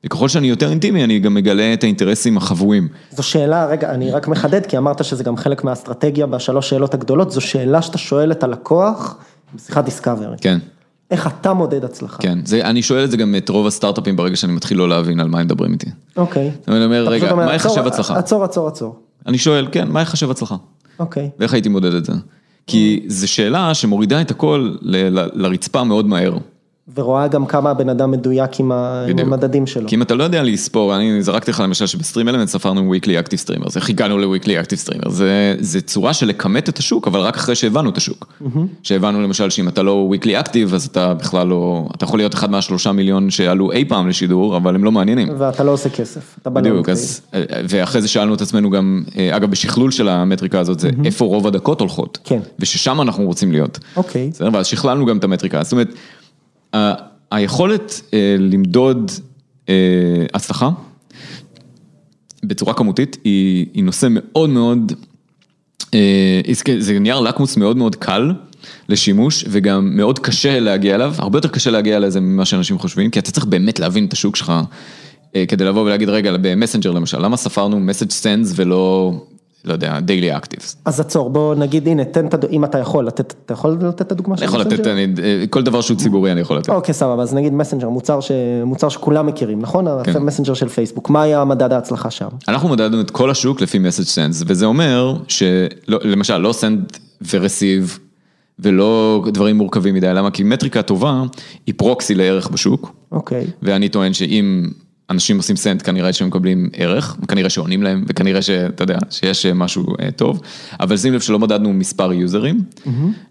[SPEAKER 2] וככל שאני יותר אינטימי, אני גם מגלה את האינטרסים החבויים.
[SPEAKER 1] זו שאלה, רגע, אני רק מחדד, כי אמרת שזה גם חלק מהאסטרטגיה בשלוש שאלות הגדולות, זו שאלה שאתה שואל את הלקוח בשיחת דיסקאברי.
[SPEAKER 2] כן,
[SPEAKER 1] איך אתה מודד הצלחה?
[SPEAKER 2] כן. זה, אני שואל את זה גם את רוב הסטארט-אפים ברגע שאני מתחיל לא להבין על מה הם מדברים איתי.
[SPEAKER 1] אוקיי.
[SPEAKER 2] אני אומר, רגע,
[SPEAKER 1] אומר,
[SPEAKER 2] מה יחשב הצלחה?
[SPEAKER 1] עצור, עצור, עצור.
[SPEAKER 2] אני שואל, כן, מה יחשב הצלחה?
[SPEAKER 1] אוקיי.
[SPEAKER 2] ואיך הייתי מודד את זה? כי זו שאלה שמורידה את הכל ל- ל- לרצפה מאוד מהר.
[SPEAKER 1] ורואה גם כמה הבן אדם מדויק עם. המדדים שלו.
[SPEAKER 2] כי אם אתה לא יודע לספור, אני זרקתי לך למשל שבסטרים אלמנט ספרנו weekly active streamers, איך הגענו ל-weekly active streamers, זה, זה צורה של לכמת את השוק, אבל רק אחרי שהבנו את השוק. שהבנו למשל שאם אתה לא weekly active, אז אתה בכלל לא, אתה יכול להיות אחד מהשלושה מיליון שעלו אי פעם לשידור, אבל הם לא מעניינים.
[SPEAKER 1] ואתה לא עושה כסף. אתה בא
[SPEAKER 2] בדיוק. אז, ואחרי זה שאלנו את עצמנו גם, אה, אגב, בשכלול של המטריקה הזאת, זה איפה רוב הדקות הולכות.
[SPEAKER 1] כן.
[SPEAKER 2] וששם אנחנו רוצים להיות.
[SPEAKER 1] אוקיי.
[SPEAKER 2] היכולת אה, למדוד אה, הצלחה בצורה כמותית היא, היא נושא מאוד מאוד, אה, זה נייר לקמוס מאוד מאוד קל לשימוש, וגם מאוד קשה להגיע אליו, הרבה יותר קשה להגיע לזה ממה שאנשים חושבים, כי אתה צריך באמת להבין את השוק שלך, כדי לבוא ולהגיד, רגע, במסנג'ר למשל, למה ספרנו message sends ולא, לא יודע, daily actives?
[SPEAKER 1] אז עצור, בוא נגיד, הנה, תן את, הד- אם אתה יכול לתת, אתה יכול לתת את הדוגמה של
[SPEAKER 2] אני יכול לתת,
[SPEAKER 1] מסנג'ר?
[SPEAKER 2] אני, אה, כל דבר שהוא ציבורי אני יכול לתת.
[SPEAKER 1] אוקיי, סבבה, אז נגיד מסנג'ר, מוצר, ש... מוצר שכולם מכירים, נכון?
[SPEAKER 2] כן.
[SPEAKER 1] מסנג'ר של פייסבוק, מה היה מדד ההצלחה שם?
[SPEAKER 2] אנחנו מדדנו את כל השוק לפי message sends, וזה אומר שלמשל לא send ו receive ולא דברים מורכבים מדי, למה? כי מטריקה טובה היא proxy לערך בשוק,
[SPEAKER 1] אוקיי,
[SPEAKER 2] ואני טוען שאם אנשים עושים send כנראה שהם מקבלים ערך, כנראה שעונים להם, וכנראה שאתה יודע, שיש משהו אה, טוב, אבל שים לב שלא מדדנו מספר יוזרים,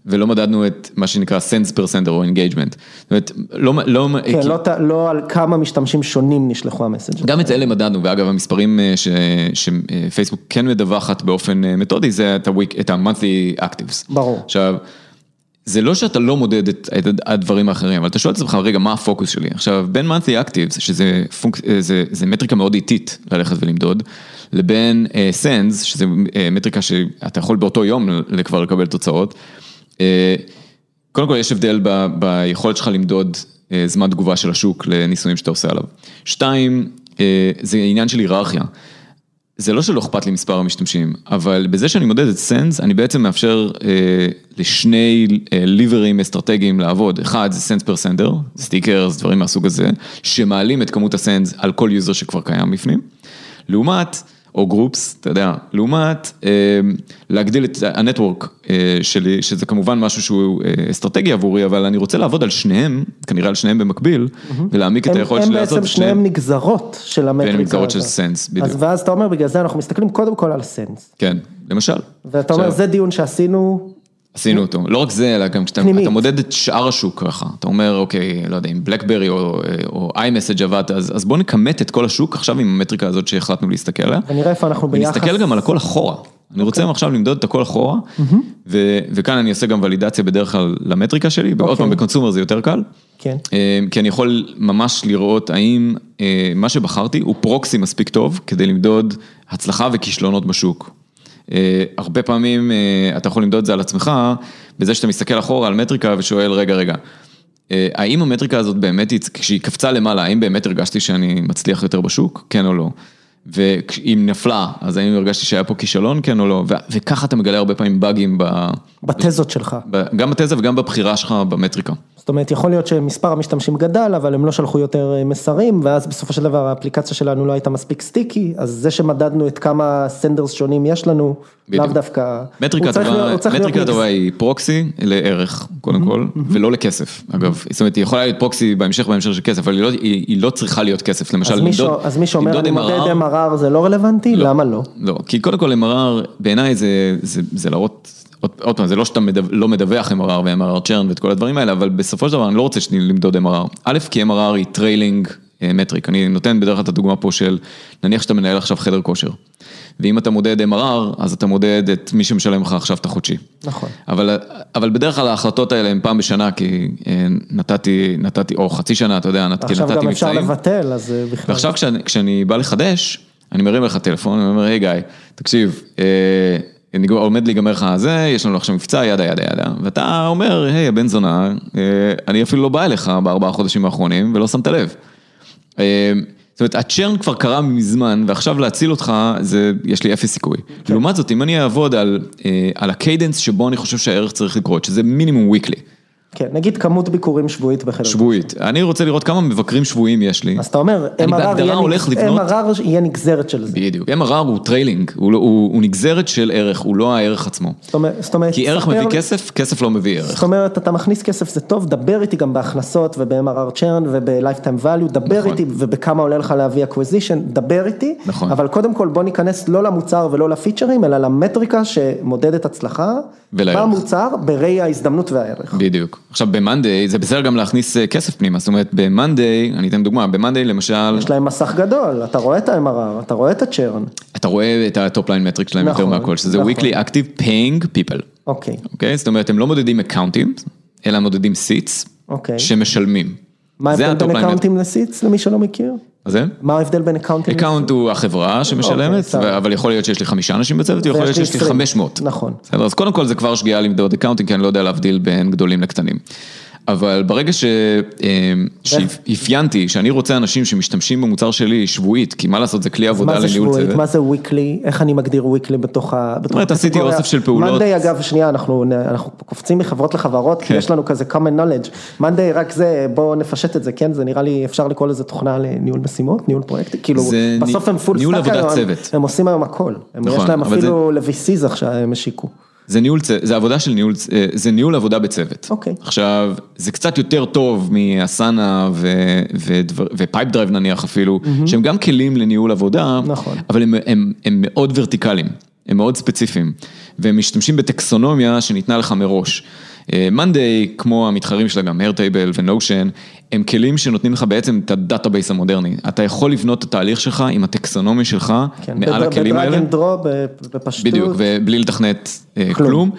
[SPEAKER 2] ולא מדדנו את מה שנקרא sends per sender או engagement. זאת אומרת, לא, לא,
[SPEAKER 1] כן,
[SPEAKER 2] כי-
[SPEAKER 1] לא, לא על כמה משתמשים שונים נשלחו המסנג'ר.
[SPEAKER 2] גם את אלה מדדנו, ואגב המספרים אה, ש- שפייסבוק כן מדווחת באופן אה, מתודי, זה את ה-monthly actives.
[SPEAKER 1] ברור.
[SPEAKER 2] עכשיו, זה לא שאתה לא מודד את, את הדברים האחרים, אבל אתה שואל את עצמך, רגע, מה הפוקוס שלי? עכשיו, בין monthly actives, שזה פונק, אה, זה, זה מטריקה מאוד איטית ללכת ולמדוד, לבין uh, sends, שזה uh, מטריקה שאתה יכול באותו יום כבר לקבל תוצאות. Uh, קודם כל יש הבדל ב, ביכולת שלך למדוד uh, זמן תגובה של השוק לניסויים שאתה עושה עליו. שתיים, uh, זה עניין של היררכיה. זה לא שלא אכפת לי מספר המשתמשים, אבל בזה שאני מודד את סנס, אני בעצם מאפשר אה, לשני אה, ליברים אסטרטגיים לעבוד. אחד זה sends per sender, stickers, דברים מהסוג הזה, שמעלים את כמות ה sends על כל user שכבר קיים בפנים. לעומת, או groups, אתה יודע, לעומת אה, להגדיל את ה network אה, שלי, שזה כמובן משהו שהוא אה, אסטרטגי עבורי, אבל אני רוצה לעבוד על שניהם, כנראה על שניהם במקביל, ולהעמיק את
[SPEAKER 1] הם,
[SPEAKER 2] היכולת
[SPEAKER 1] הם
[SPEAKER 2] שלי לעשות
[SPEAKER 1] בעצם
[SPEAKER 2] את שניהם.
[SPEAKER 1] שניהם נגזרות של המטריקה.
[SPEAKER 2] בין נגזרות של. sends, בדיוק.
[SPEAKER 1] אז ואז אתה אומר, בגלל זה אנחנו מסתכלים קודם כל על ה sends.
[SPEAKER 2] כן, למשל.
[SPEAKER 1] ואתה אומר, זה דיון שעשינו,
[SPEAKER 2] עשינו אותו, לא רק זה, אלא גם כשאתה. אתה מודד את שאר השוק ככה, אתה אומר, אוקיי, לא יודע, אם בלקברי או, או iMessage עבדת, אז, אז בוא נכמת את כל השוק עכשיו עם המטריקה הזאת שהחלטנו להסתכל עליה,
[SPEAKER 1] ונראה איפה אנחנו ביחס.
[SPEAKER 2] ונסתכל גם על הכל אחורה. אני רוצה
[SPEAKER 1] אוקיי.
[SPEAKER 2] עכשיו למדוד את הכל אחורה, ו- וכאן אני אעשה גם ולידציה בדרך כלל למטריקה שלי, ועוד
[SPEAKER 1] אוקיי.
[SPEAKER 2] פעם בקונסומר זה יותר קל.
[SPEAKER 1] כן.
[SPEAKER 2] אה, כי אני יכול ממש לראות האם אה, מה שבחרתי הוא פרוקסי מספיק טוב כדי למדוד הצלחה וכישלונות בשוק. אה, הרבה פעמים אה, אתה יכול למדוד את זה על עצמך, בזה שאתה מסתכל אחורה על מטריקה ושואל, רגע, רגע, אה, האם המטריקה הזאת באמת, היא- כשהיא קפצה למעלה, האם באמת הרגשתי שאני מצליח יותר בשוק, כן או לא? ואם נפלה, אז האם הרגשתי שהיה פה כישלון, כן או לא? ו- וככה אתה מגלה הרבה פעמים באגים, ב-
[SPEAKER 1] בתזות שלך.
[SPEAKER 2] ב- גם בתזה וגם בבחירה שלך במטריקה.
[SPEAKER 1] זאת אומרת, יכול להיות שמספר המשתמשים גדל, אבל הם לא שלחו יותר אה, מסרים, ואז בסופו של דבר האפליקציה שלנו לא הייתה מספיק sticky, אז זה שמדדנו את כמה senders שונים יש לנו. לאו דווקא...
[SPEAKER 2] מטריקה טובה, היא proxy לערך, קודם כל, ולא לכסף, אגב. זאת אומרת, היא יכולה להיות proxy בהמשך בהמשך של כסף, אבל היא לא- לא צריכה להיות כסף, למשל,
[SPEAKER 1] אז מי ש-
[SPEAKER 2] למדוד
[SPEAKER 1] אז מי שאומר, אני מודד
[SPEAKER 2] MRR,
[SPEAKER 1] זה לא רלוונטי, למה לא?
[SPEAKER 2] לא, כי קודם כל MRR, בעיניי זה, זה, זה להראות, עוד, פעם, זה לא שאתה מדו, לא מדווח MRR ו-MRR churn ואת כל הדברים האלה, אבל בסופו של דבר אני לא רוצה למדוד MRR. א', כי MRR היא trailing מטריק, אני נותן בדרך כלל את הדוגמה פה של, נניח שאתה מנהל עכשיו חדר כושר, ואם אתה מודד MRR, אז אתה מודד את מי שמשלם לך עכשיו את החודשי.
[SPEAKER 1] נכון.
[SPEAKER 2] אבל, אבל בדרך כלל ההחלטות האלה הן פעם בשנה, כי אה, נתתי, נתתי, או חצי שנה, אתה יודע, כי
[SPEAKER 1] עכשיו
[SPEAKER 2] נתתי
[SPEAKER 1] גם אפשר
[SPEAKER 2] מבצעים.
[SPEAKER 1] לבטל, אז אה, בכלל.
[SPEAKER 2] ועכשיו כשאני, כשאני בא לחדש, אני מרים לך טלפון, אני אומר, היי גיא, תקשיב, אה, עומד להיגמר לך זה, יש לנו עכשיו מבצע, ידה ידה ידה, ואתה אומר, היי הבן זונה, אה, אני אפילו לא בא אליך בארבעה חודשים האחרונים ולא שמת לב. אה, זאת אומרת, ה churn כבר קרה מזמן, ועכשיו להציל אותך, זה, יש לי אפס סיכוי. לעומת זאת, אם אני אעבוד על, אה, על ה cadence שבו אני חושב שהערך צריך לקרות, שזה מינימום weekly,
[SPEAKER 1] כן, נגיד כמות ביקורים שבועית בחדר.
[SPEAKER 2] שבועית, אני רוצה לראות כמה מבקרים שבועיים יש לי.
[SPEAKER 1] אז אתה אומר, MRR יהיה
[SPEAKER 2] הולך
[SPEAKER 1] נגז-
[SPEAKER 2] לבנות-
[SPEAKER 1] MRR יהיה נגזרת של זה.
[SPEAKER 2] בדיוק, MRR הוא trailing, הוא, לא- הוא, הוא נגזרת של ערך, הוא לא הערך עצמו.
[SPEAKER 1] זאת אומרת, זאת אומרת,
[SPEAKER 2] כי ערך מביא כסף, כסף לא מביא ערך.
[SPEAKER 1] זאת אומרת, אתה מכניס כסף זה טוב, דבר איתי גם בהכנסות וב-MRR churn וב-lifetime value, דבר
[SPEAKER 2] נכון.
[SPEAKER 1] איתי ובכמה עולה לך להביא acquisition, דבר איתי,
[SPEAKER 2] נכון.
[SPEAKER 1] אבל קודם כל בוא ניכנס לא למוצר ולא לפיצ'רים, אלא למטריקה שמודדת הצלחה,
[SPEAKER 2] ולערך.
[SPEAKER 1] במוצר, בראי ההזדמנות והערך.
[SPEAKER 2] בדיוק. עכשיו ב-Monday, זה בסדר גם להכניס אה, כסף פנימה, זאת אומרת ב-Monday, אני אתן דוגמה, ב-Monday למשל,
[SPEAKER 1] יש להם מסך גדול, אתה רואה את ה-MRR, אתה רואה את ה-churn,
[SPEAKER 2] אתה רואה את ליין מטריק שלהם יותר
[SPEAKER 1] נכון,
[SPEAKER 2] מהכל, שזה
[SPEAKER 1] נכון.
[SPEAKER 2] weekly active paying people,
[SPEAKER 1] אוקיי,
[SPEAKER 2] אוקיי? זאת אומרת, הם לא מודדים אקאונטים, אלא מודדים seats
[SPEAKER 1] אוקיי.
[SPEAKER 2] שמשלמים.
[SPEAKER 1] מה ההבדל בין. אקאונטים ל seats למי שלא מכיר?
[SPEAKER 2] מה זה?
[SPEAKER 1] מה ההבדל בין אקאונטים?
[SPEAKER 2] account הוא החברה שמשלמת,
[SPEAKER 1] אוקיי, סבבה.
[SPEAKER 2] אבל יכול להיות שיש לי חמישה אנשים בצוות, ויכול להיות שיש לי
[SPEAKER 1] 20.
[SPEAKER 2] 500.
[SPEAKER 1] נכון.
[SPEAKER 2] בסדר, אז קודם כל זה כבר שגיאה למדוד אקאונטים, כי אני לא יודע להבדיל בין גדולים לקטנים. אבל ברגע שאפיינתי שאני רוצה אנשים שמשתמשים במוצר שלי שבועית, כי מה לעשות, זה כלי עבודה
[SPEAKER 1] מה זה
[SPEAKER 2] לניהול
[SPEAKER 1] שבועית?
[SPEAKER 2] צוות.
[SPEAKER 1] מה זה weekly? איך אני מגדיר weekly בתוך ה... בתוך
[SPEAKER 2] אומרת, עשיתי? אוסף של פעולות.
[SPEAKER 1] Monday אגב, שנייה, אנחנו אנחנו קופצים מחברות לחברות, כי
[SPEAKER 2] כן.
[SPEAKER 1] יש לנו כזה common knowledge. Monday רק זה, בואו נפשט את זה, כן? זה נראה לי, אפשר לקרוא לזה תוכנה לניהול משימות, ניהול פרויקטים, כאילו, בסוף הם full
[SPEAKER 2] stack
[SPEAKER 1] היום, הם- עושים היום הכל. הם-
[SPEAKER 2] נכון,
[SPEAKER 1] יש להם
[SPEAKER 2] אבל
[SPEAKER 1] אפילו ל-VCs עכשיו, הם השיקו.
[SPEAKER 2] זה ניהול, זה עבודה של ניהול, אה, זה ניהול עבודה בצוות.
[SPEAKER 1] אוקיי.
[SPEAKER 2] עכשיו, זה קצת יותר טוב מ Asana ו Pipedrive נניח אפילו, שהם גם כלים לניהול עבודה,
[SPEAKER 1] נכון.
[SPEAKER 2] אבל הם, הם, הם מאוד ורטיקליים, הם מאוד ספציפיים, והם משתמשים בטקסונומיה שניתנה לך מראש. Monday, כמו המתחרים שלה, גם Airtable ו Notion, הם כלים שנותנים לך בעצם את ה database המודרני. אתה יכול לבנות את התהליך שלך עם הטקסונומיה שלך
[SPEAKER 1] כן,
[SPEAKER 2] מעל הכלים האלה.
[SPEAKER 1] ב drag and drop, בפשטות.
[SPEAKER 2] בדיוק, ובלי לתכנת אה,
[SPEAKER 1] כלום.
[SPEAKER 2] כלום.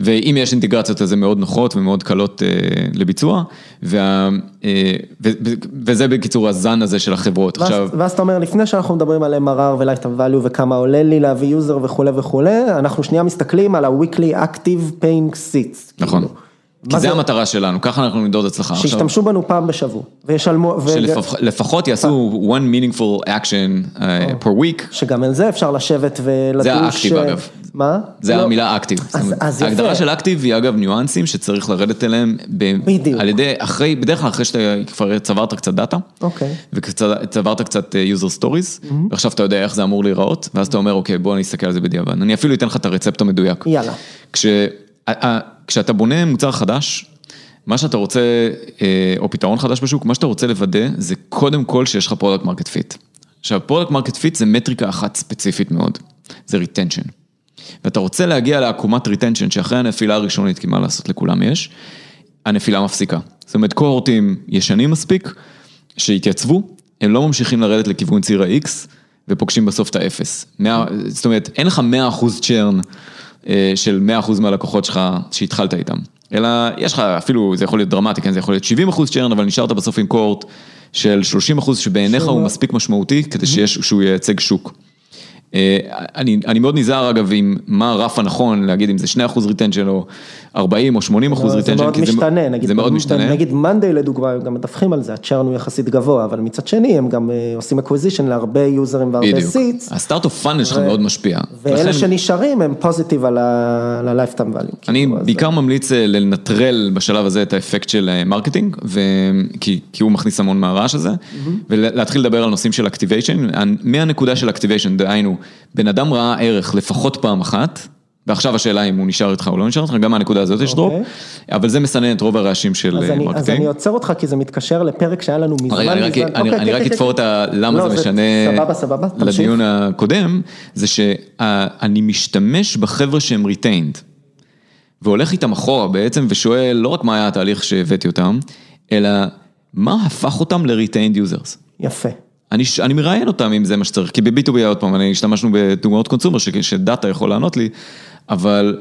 [SPEAKER 2] ואם יש אינטגרציות אז הן מאוד נוחות ומאוד קלות אה, לביצוע, וה, אה, ו, ו, וזה בקיצור הזן הזה של החברות.
[SPEAKER 1] ואז,
[SPEAKER 2] עכשיו,
[SPEAKER 1] ואז אתה אומר, לפני שאנחנו מדברים על MRR ו-Lifetime value וכמה עולה לי להביא יוזר וכולי וכולי, אנחנו שנייה מסתכלים על ה-weekly active paying seats.
[SPEAKER 2] נכון,
[SPEAKER 1] כאילו.
[SPEAKER 2] כי זה המטרה שלנו, ככה אנחנו נמדוד הצלחה.
[SPEAKER 1] שישתמשו בנו פעם בשבוע, וישלמו,
[SPEAKER 2] שלפחות יעשו one meaningful action uh, per week,
[SPEAKER 1] שגם על זה אפשר לשבת ולדוש.
[SPEAKER 2] זה האקטיב, אגב.
[SPEAKER 1] מה?
[SPEAKER 2] זה
[SPEAKER 1] לא.
[SPEAKER 2] המילה active.
[SPEAKER 1] אז יפה.
[SPEAKER 2] ההגדרה של active היא אגב ניואנסים שצריך לרדת אליהם,
[SPEAKER 1] בדיוק.
[SPEAKER 2] על ידי, אחרי, בדרך כלל אחרי שאתה כבר צברת קצת דאטה.
[SPEAKER 1] אוקיי.
[SPEAKER 2] וצברת קצת אה, user stories, ועכשיו אתה יודע איך זה אמור להיראות, ואז אתה אומר, אוקיי, בוא נסתכל על זה בדיעבד. אני אפילו אתן לך את הרצפט המדויק.
[SPEAKER 1] יאללה.
[SPEAKER 2] כש, ה- ה- כשאתה בונה מוצר חדש, מה שאתה רוצה, אה, או פתרון חדש בשוק, מה שאתה רוצה לוודא, זה קודם כל שיש לך product market fit. עכשיו, product market fit זה מטריקה אחת ספציפית מאוד, זה retention. ואתה רוצה להגיע לעקומת retention, שאחרי הנפילה הראשונית, כי מה לעשות, לכולם יש, הנפילה מפסיקה. זאת אומרת, קוהורטים ישנים מספיק, שהתייצבו, הם לא ממשיכים לרדת לכיוון ציר ה-X, ופוגשים בסוף את ה-0. זאת אומרת, אין לך 100% churn אה, של 100% מהלקוחות שלך שהתחלת איתם. אלא יש לך אפילו, זה יכול להיות דרמטי, כן, זה יכול להיות 70% churn, אבל נשארת בסוף עם cohort של 30% שבעיניך הוא מספיק משמעותי כדי שיש, שהוא ייצג שוק. אה, אני, אני מאוד נזהר אגב עם מה הרף הנכון להגיד אם זה 2% retention או 40 או 80 אחוז
[SPEAKER 1] זה
[SPEAKER 2] retention.
[SPEAKER 1] מאוד משתנה, נגיד,
[SPEAKER 2] זה מאוד משתנה.
[SPEAKER 1] נגיד Monday לדוגמה, הם גם מדווחים על זה, ה churn הוא יחסית גבוה, אבל מצד שני הם גם אה, עושים acquisition להרבה יוזרים והרבה
[SPEAKER 2] בדיוק.
[SPEAKER 1] seats,
[SPEAKER 2] ה start of funnel שלך מאוד משפיע.
[SPEAKER 1] ואלה
[SPEAKER 2] לכן-
[SPEAKER 1] שנשארים הם positive על ה-lifetime value.
[SPEAKER 2] אני
[SPEAKER 1] כאילו, אז-
[SPEAKER 2] בעיקר ממליץ אה, לנטרל בשלב הזה את האפקט של marketing, ו... כי, כי הוא מכניס המון מהרעש הזה, ולהתחיל לדבר על נושאים של activation, מהנקודה של activation, דהיינו, בן אדם ראה ערך לפחות פעם אחת, ועכשיו השאלה אם הוא נשאר איתך או לא נשאר איתך, גם מהנקודה הזאת יש drop,
[SPEAKER 1] אוקיי.
[SPEAKER 2] אבל זה מסנן את רוב הרעשים של אה,
[SPEAKER 1] אני, אז
[SPEAKER 2] marketing.
[SPEAKER 1] אני עוצר אותך כי זה מתקשר לפרק שהיה לנו מזמן.
[SPEAKER 2] רגע, אני רק-
[SPEAKER 1] אוקיי, כן, כן,
[SPEAKER 2] אתפור
[SPEAKER 1] כן.
[SPEAKER 2] את ה... למה
[SPEAKER 1] לא,
[SPEAKER 2] זה משנה. לדיון הקודם, זה שאני משתמש בחבר'ה שהם retained, והולך איתם אחורה בעצם ושואל לא רק מה היה התהליך שהבאתי אותם, אלא מה הפך אותם ל-retained users.
[SPEAKER 1] יפה.
[SPEAKER 2] אני, אני מראיין אותם אם זה מה שצריך, כי ב-B2B עוד פעם, אני השתמשנו בדוגמאות קונסומר ש- שדאטה יכול לענות לי, אבל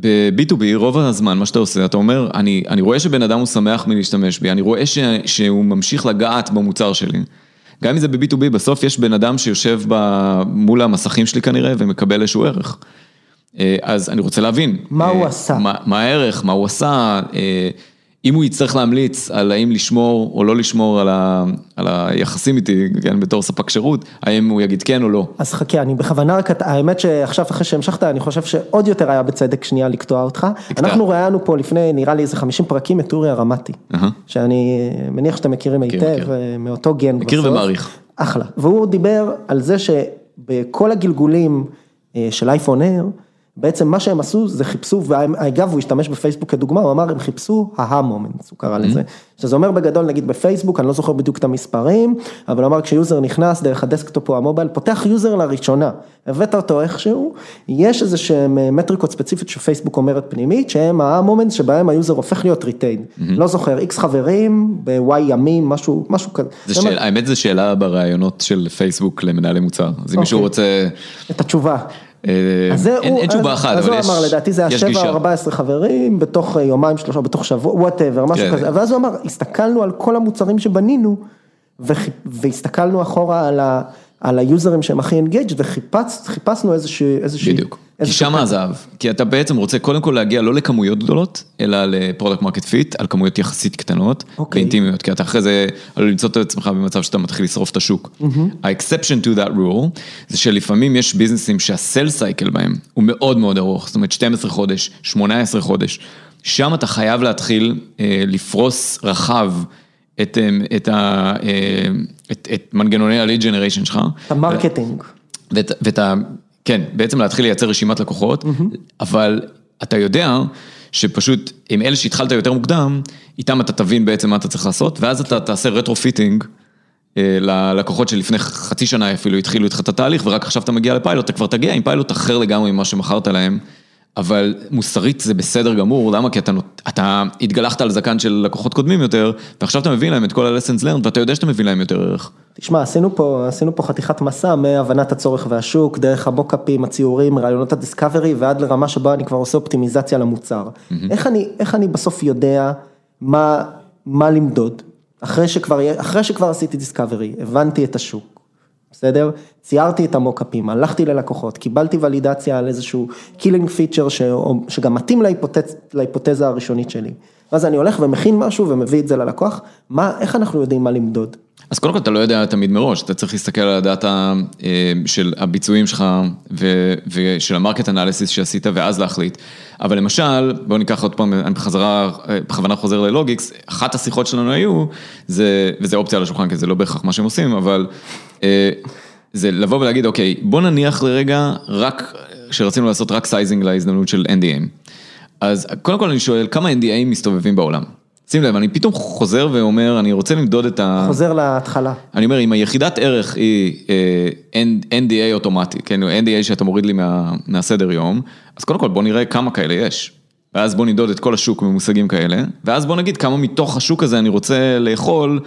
[SPEAKER 2] ב-B2B רוב הזמן מה שאתה עושה, אתה אומר, אני, אני רואה שבן אדם הוא שמח מלהשתמש בי, אני רואה ש, שהוא ממשיך לגעת במוצר שלי. גם אם זה ב-B2B, בסוף יש בן אדם שיושב ב, מול המסכים שלי כנראה ומקבל איזשהו ערך. אה, אז אני רוצה להבין.
[SPEAKER 1] מה
[SPEAKER 2] אה,
[SPEAKER 1] הוא עשה?
[SPEAKER 2] מה, מה הערך, מה הוא עשה, אה, אם הוא יצטרך להמליץ על האם לשמור או לא לשמור על, ה, על היחסים איתי, כן, בתור ספק שירות, האם הוא יגיד כן או לא.
[SPEAKER 1] אז חכה, אני בכוונה רק, האמת שעכשיו אחרי שהמשכת, אני חושב שעוד יותר היה בצדק שנייה לקטוע אותך.
[SPEAKER 2] תקטע.
[SPEAKER 1] אנחנו ראיינו פה לפני, נראה לי איזה 50 פרקים את אורי הרמתי,
[SPEAKER 2] אהה.
[SPEAKER 1] שאני מניח שאתם מכירים היטב,
[SPEAKER 2] מכיר.
[SPEAKER 1] אה, מאותו גן.
[SPEAKER 2] מכיר
[SPEAKER 1] בסוף.
[SPEAKER 2] ומעריך.
[SPEAKER 1] אחלה. והוא דיבר על זה שבכל הגלגולים אה, של אייפון אייר, בעצם מה שהם עשו זה חיפשו, ואגב הוא השתמש בפייסבוק כדוגמה, הוא אמר הם חיפשו ה aha moments, הוא קרא לזה. שזה אומר בגדול נגיד בפייסבוק, אני לא זוכר בדיוק את המספרים, אבל הוא אמר כש user נכנס דרך ה desktop או ה mobile, פותח user לראשונה, הבאת אותו איכשהו, יש איזה שהם אה, מטריקות ספציפיות שפייסבוק אומרת פנימית, שהם ה aha moments שבהם ה user הופך להיות retained. לא זוכר, X חברים, ב-Y ימים, משהו, משהו כזה.
[SPEAKER 2] האמת זו שאלה בראיונות של פייסבוק למנהלי מוצר, אז אם מישהו
[SPEAKER 1] אוקיי.
[SPEAKER 2] רוצה,
[SPEAKER 1] את התשובה.
[SPEAKER 2] אה,
[SPEAKER 1] אז זה
[SPEAKER 2] אין
[SPEAKER 1] הוא,
[SPEAKER 2] אין תשובה
[SPEAKER 1] אז-
[SPEAKER 2] אחת,
[SPEAKER 1] אז
[SPEAKER 2] אבל
[SPEAKER 1] הוא
[SPEAKER 2] יש
[SPEAKER 1] אמר, לדעתי זה היה
[SPEAKER 2] יש
[SPEAKER 1] 7
[SPEAKER 2] גישה.
[SPEAKER 1] או 14 חברים, בתוך אה, יומיים, שלושה, בתוך שבוע, whatever, משהו
[SPEAKER 2] כן.
[SPEAKER 1] כזה, ואז הוא אמר, הסתכלנו על כל המוצרים שבנינו, והסתכלנו אחורה על היוזרים שהם הכי engaged וחיפשנו איזשהו,
[SPEAKER 2] בדיוק. כי שם הזהב. כי אתה בעצם רוצה קודם כל להגיע לא לכמויות גדולות, אלא ל product market fit, על כמויות יחסית קטנות,
[SPEAKER 1] אוקיי.
[SPEAKER 2] ואינטימיות, כי אתה אחרי זה עלול למצוא את עצמך במצב שאתה מתחיל לשרוף את השוק. ה-exception to that rule, זה שלפעמים יש ביזנסים שה sales cycle בהם הוא מאוד מאוד ארוך, זאת אומרת 12 חודש, 18 חודש, שם אתה חייב להתחיל אה, לפרוס רחב. את, אה, את, ה, אה, את, את מנגנוני ה-lead generation שלך.
[SPEAKER 1] את ה marketing.
[SPEAKER 2] ואת, ואת ה... כן, בעצם להתחיל לייצר רשימת לקוחות, אבל אתה יודע שפשוט עם אלה שהתחלת יותר מוקדם, איתם אתה תבין בעצם מה אתה צריך לעשות, ואז אתה תעשה retrofitting ללקוחות שלפני חצי שנה אפילו התחילו איתך את התהליך, ורק עכשיו אתה מגיע לפיילוט, אתה כבר תגיע עם פיילוט אחר לגמרי ממה שמכרת להם. אבל מוסרית זה בסדר גמור, למה? כי אתה, אתה התגלחת על זקן של לקוחות קודמים יותר, ועכשיו אתה מביא להם את כל ה-lessons learned, ואתה יודע שאתה מביא להם יותר ערך.
[SPEAKER 1] תשמע, עשינו פה, עשינו פה חתיכת מסע מהבנת הצורך והשוק, דרך המוקאפים, הציורים, רעיונות ה discovery, ועד לרמה שבה אני כבר עושה אופטימיזציה למוצר. איך אני, איך אני בסוף יודע מה, מה למדוד? אחרי שכבר, אחרי שכבר עשיתי discovery, הבנתי את השוק, בסדר? ציירתי את ה mockups, הלכתי ללקוחות, קיבלתי ולידציה על איזשהו killing feature שגם מתאים להיפותז, להיפותזה הראשונית שלי. ואז אני הולך ומכין משהו ומביא את זה ללקוח, מה, איך אנחנו יודעים מה למדוד?
[SPEAKER 2] אז קודם כל אתה לא יודע תמיד מראש, אתה צריך להסתכל על הדאטה אה, של הביצועים שלך ו- ושל ה market analysis שעשית ואז להחליט. אבל למשל, בואו ניקח עוד פעם, אני בחזרה, אה, בכוונה חוזר ללוגיקס, אחת השיחות שלנו היו, זה, וזה אופציה על השולחן כי זה לא בהכרח מה שהם עושים, אבל אה, זה לבוא ולהגיד, אוקיי, בוא נניח לרגע רק, שרצינו לעשות רק sizing להזדמנות של NDA. אז קודם כל אני שואל, כמה NDA מסתובבים בעולם? שים לב, אני פתאום חוזר ואומר, אני רוצה למדוד את ה...
[SPEAKER 1] חוזר להתחלה.
[SPEAKER 2] אני אומר, אם היחידת ערך היא אה, NDA אוטומטי, כן, NDA שאתה מוריד לי מה, מהסדר יום, אז קודם כל בוא נראה כמה כאלה יש. ואז בוא נמדוד את כל השוק במושגים כאלה, ואז בוא נגיד כמה מתוך השוק הזה אני רוצה לאכול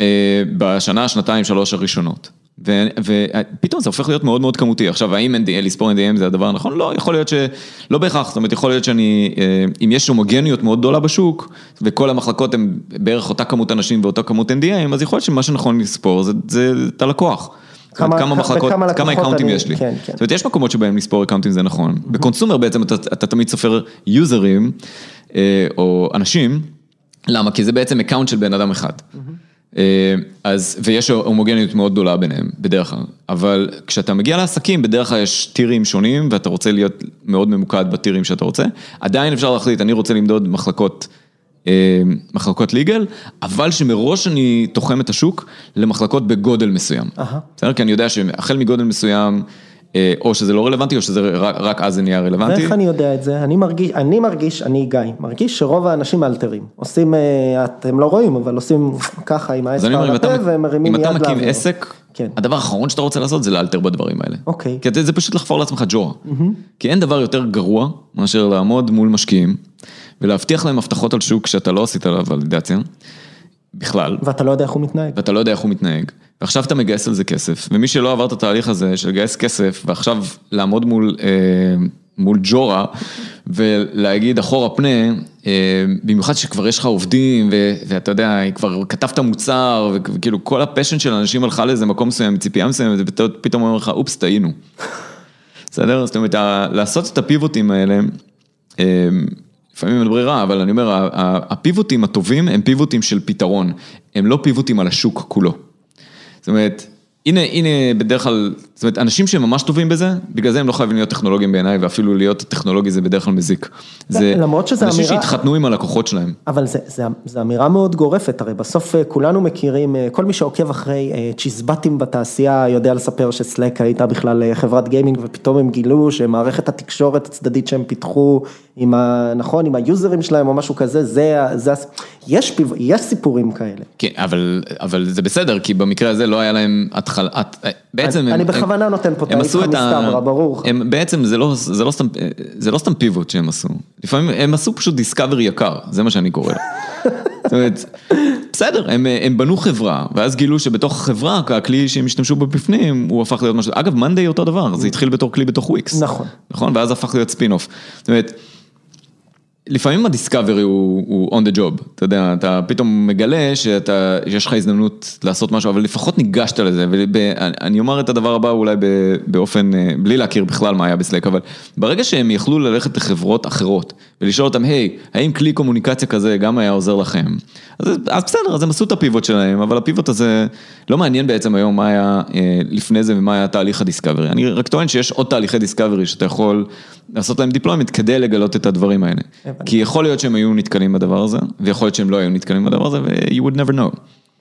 [SPEAKER 2] אה, בשנה, שנתיים, שלוש הראשונות. ופתאום זה הופך להיות מאוד מאוד כמותי. עכשיו, האם NDA, לספור NDA זה הדבר הנכון? לא, יכול להיות שלא בהכרח, זאת אומרת, יכול להיות שאני, אה, אם יש הומוגניות מאוד גדולה בשוק, וכל המחלקות הן בערך אותה כמות אנשים ואותה כמות NDA, אז יכול להיות שמה שנכון לספור זה, זה את הלקוח.
[SPEAKER 1] כמה-
[SPEAKER 2] כמה מחלקות, כמה
[SPEAKER 1] accountים
[SPEAKER 2] יש לי.
[SPEAKER 1] כן, כן.
[SPEAKER 2] זאת אומרת, יש מקומות שבהם לספור accountים זה נכון. ב consumer בעצם אתה, אתה תמיד סופר userים, אה, או אנשים, למה? כי זה בעצם account של בן אדם אחד. אה, אז, ויש הומוגניות מאוד גדולה ביניהם, בדרך כלל. אבל כשאתה מגיע לעסקים, בדרך כלל יש טירים שונים, ואתה רוצה להיות מאוד ממוקד בטירים שאתה רוצה. עדיין אפשר להחליט, אני רוצה למדוד מחלקות, אה, מחלקות ליגל, אבל שמראש אני תוחם את השוק למחלקות בגודל מסוים. בסדר? כי אני יודע שהחל מגודל מסוים, אה, או שזה לא רלוונטי, או שזה רק, רק אז זה נהיה רלוונטי.
[SPEAKER 1] ואיך אני יודע את זה? אני מרגיש, אני מרגיש, אני גיא, מרגיש שרוב האנשים מאלתרים. עושים, אה, אתם לא רואים, אבל עושים ככה עם האצבע על
[SPEAKER 2] אם
[SPEAKER 1] הפה
[SPEAKER 2] אתה,
[SPEAKER 1] ומרימים
[SPEAKER 2] אם
[SPEAKER 1] יד
[SPEAKER 2] אתה
[SPEAKER 1] לאוויר.
[SPEAKER 2] מקים עסק,
[SPEAKER 1] כן.
[SPEAKER 2] הדבר האחרון שאתה רוצה לעשות זה לאלתר בדברים האלה.
[SPEAKER 1] אוקיי.
[SPEAKER 2] כי אתה- זה פשוט לחפור לעצמך ג'ורה. כי אין דבר יותר גרוע מאשר לעמוד מול משקיעים ולהבטיח להם הבטחות על שוק שאתה לא עשית עליו ולידציה, בכלל,
[SPEAKER 1] ואתה לא יודע איך הוא מתנהג.
[SPEAKER 2] ואתה לא יודע איך הוא מתנהג, ועכשיו אתה מגייס על זה כסף, ומי שלא עבר את התהליך הזה של לגייס כסף, ועכשיו לעמוד מול, אה, מול ג'ורה, ולהגיד אחורה פנה, אה, במיוחד שכבר יש לך עובדים, ו- ואתה יודע, כבר כתבת מוצר, וכאילו כל הפשן של אנשים הלכה לאיזה מקום מסוים, ציפייה מסוימת, ופתאום אומר לך, אופס, טעינו. <laughs> בסדר? זאת אומרת, לעשות את הפיבוטים האלה, אה, לפעמים אין ברירה, אבל אני אומר, הפיבוטים הטובים הם פיבוטים של פתרון, הם לא פיבוטים על השוק כולו. זאת אומרת, הנה, הנה בדרך כלל, זאת אומרת, אנשים שהם ממש טובים בזה, בגלל זה הם לא חייבים להיות טכנולוגים בעיניי, ואפילו להיות טכנולוגי זה בדרך כלל מזיק. זה
[SPEAKER 1] למרות שזה
[SPEAKER 2] אנשים
[SPEAKER 1] אמירה-
[SPEAKER 2] שהתחתנו עם הלקוחות שלהם.
[SPEAKER 1] אבל זה, זה, זה אמירה מאוד גורפת, הרי בסוף אה, כולנו מכירים, אה, כל מי שעוקב אחרי אה, צ'יזבטים בתעשייה יודע לספר שסלק הייתה בכלל חברת גיימינג ופתאום הם גילו שמערכת התקשורת הצדדית שהם פיתחו עם ה... נכון, עם ה userים שלהם או משהו כזה, זה, ה- זה, יש, פיו- יש סיפורים כאלה.
[SPEAKER 2] כן, אבל, אבל זה בסדר, כי במקרה הזה לא היה להם התחלה, את- בעצם
[SPEAKER 1] אני-
[SPEAKER 2] הם...
[SPEAKER 1] אני
[SPEAKER 2] הם-
[SPEAKER 1] בכוונה נותן פה את
[SPEAKER 2] הם
[SPEAKER 1] האיפכא
[SPEAKER 2] עשו את ה...
[SPEAKER 1] מסתברא, ברור.
[SPEAKER 2] הם בעצם, זה לא, זה, לא סתם, זה לא סתם pivot שהם עשו. לפעמים הם עשו פשוט discovery יקר, זה מה שאני קורא לו. <laughs> זאת אומרת, בסדר, הם, הם בנו חברה, ואז גילו שבתוך החברה, הכלי שהם השתמשו בו בפנים, הוא הפך להיות משהו, אגב, מאנדיי אותו דבר, זה התחיל בתור כלי בתוך וויקס.
[SPEAKER 1] נכון.
[SPEAKER 2] נכון, ואז הפך להיות ספין-אוף. זאת אומרת, לפעמים הדיסקאברי הוא, on the job, אתה יודע, אתה פתאום מגלה שאתה, שיש לך הזדמנות לעשות משהו, אבל לפחות ניגשת לזה, ואני אומר את הדבר הבא אולי באופן, בלי להכיר בכלל מה היה בסלק, אבל ברגע שהם יכלו ללכת לחברות אחרות, ולשאול אותם, היי, hey, האם כלי קומוניקציה כזה גם היה עוזר לכם? אז, אז בסדר, אז הם עשו את הפיבוט שלהם, אבל הפיבוט הזה לא מעניין בעצם היום מה היה אה, לפני זה ומה היה תהליך הדיסקאברי. אני רק טוען שיש עוד תהליכי דיסקאברי שאתה יכול לעשות להם deployment כדי לגלות את הדברים האלה. כי יכול להיות שהם היו נתקלים בדבר הזה, ויכול להיות שהם לא היו נתקלים בדבר הזה, ו- you would never know.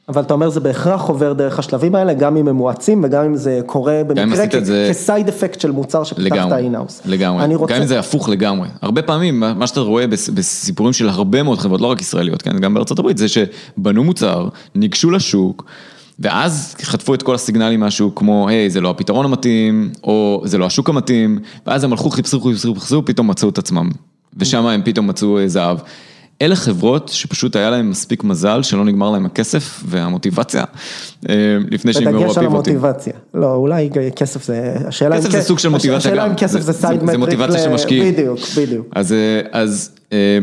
[SPEAKER 1] אבל אתה אומר זה בהכרח עובר דרך השלבים האלה, גם אם הם מואצים וגם אם זה קורה במקרה כ side effect של מוצר שפתחת in-house.
[SPEAKER 2] לגמרי, רוצה... גם אם זה הפוך לגמרי. הרבה פעמים, מה שאתה רואה בסיפורים של הרבה מאוד חברות, לא רק ישראליות, כן, גם בארצות הברית, זה שבנו מוצר, ניגשו לשוק, ואז חטפו את כל הסיגנלים מהשוק, כמו, היי, זה לא הפתרון המתאים, או זה לא השוק המתאים, ואז הם הלכו, חיפשו, חיפשו, חיפשו, פתאום מצאו את עצמם. ושם הם פתאום מצאו זהב. אלה חברות שפשוט היה להם מספיק מזל שלא נגמר להם הכסף והמוטיבציה אה, לפני שנגמרו ה pivotים.
[SPEAKER 1] בדגש על המוטיבציה, לא אולי כסף זה,
[SPEAKER 2] השאלה כסף זה סוג של מוטיבציה גם,
[SPEAKER 1] השאלה אם כסף זה side metric,
[SPEAKER 2] זה מוטיבציה של משקיעים,
[SPEAKER 1] בדיוק, בדיוק.
[SPEAKER 2] אז, אה, אז אה,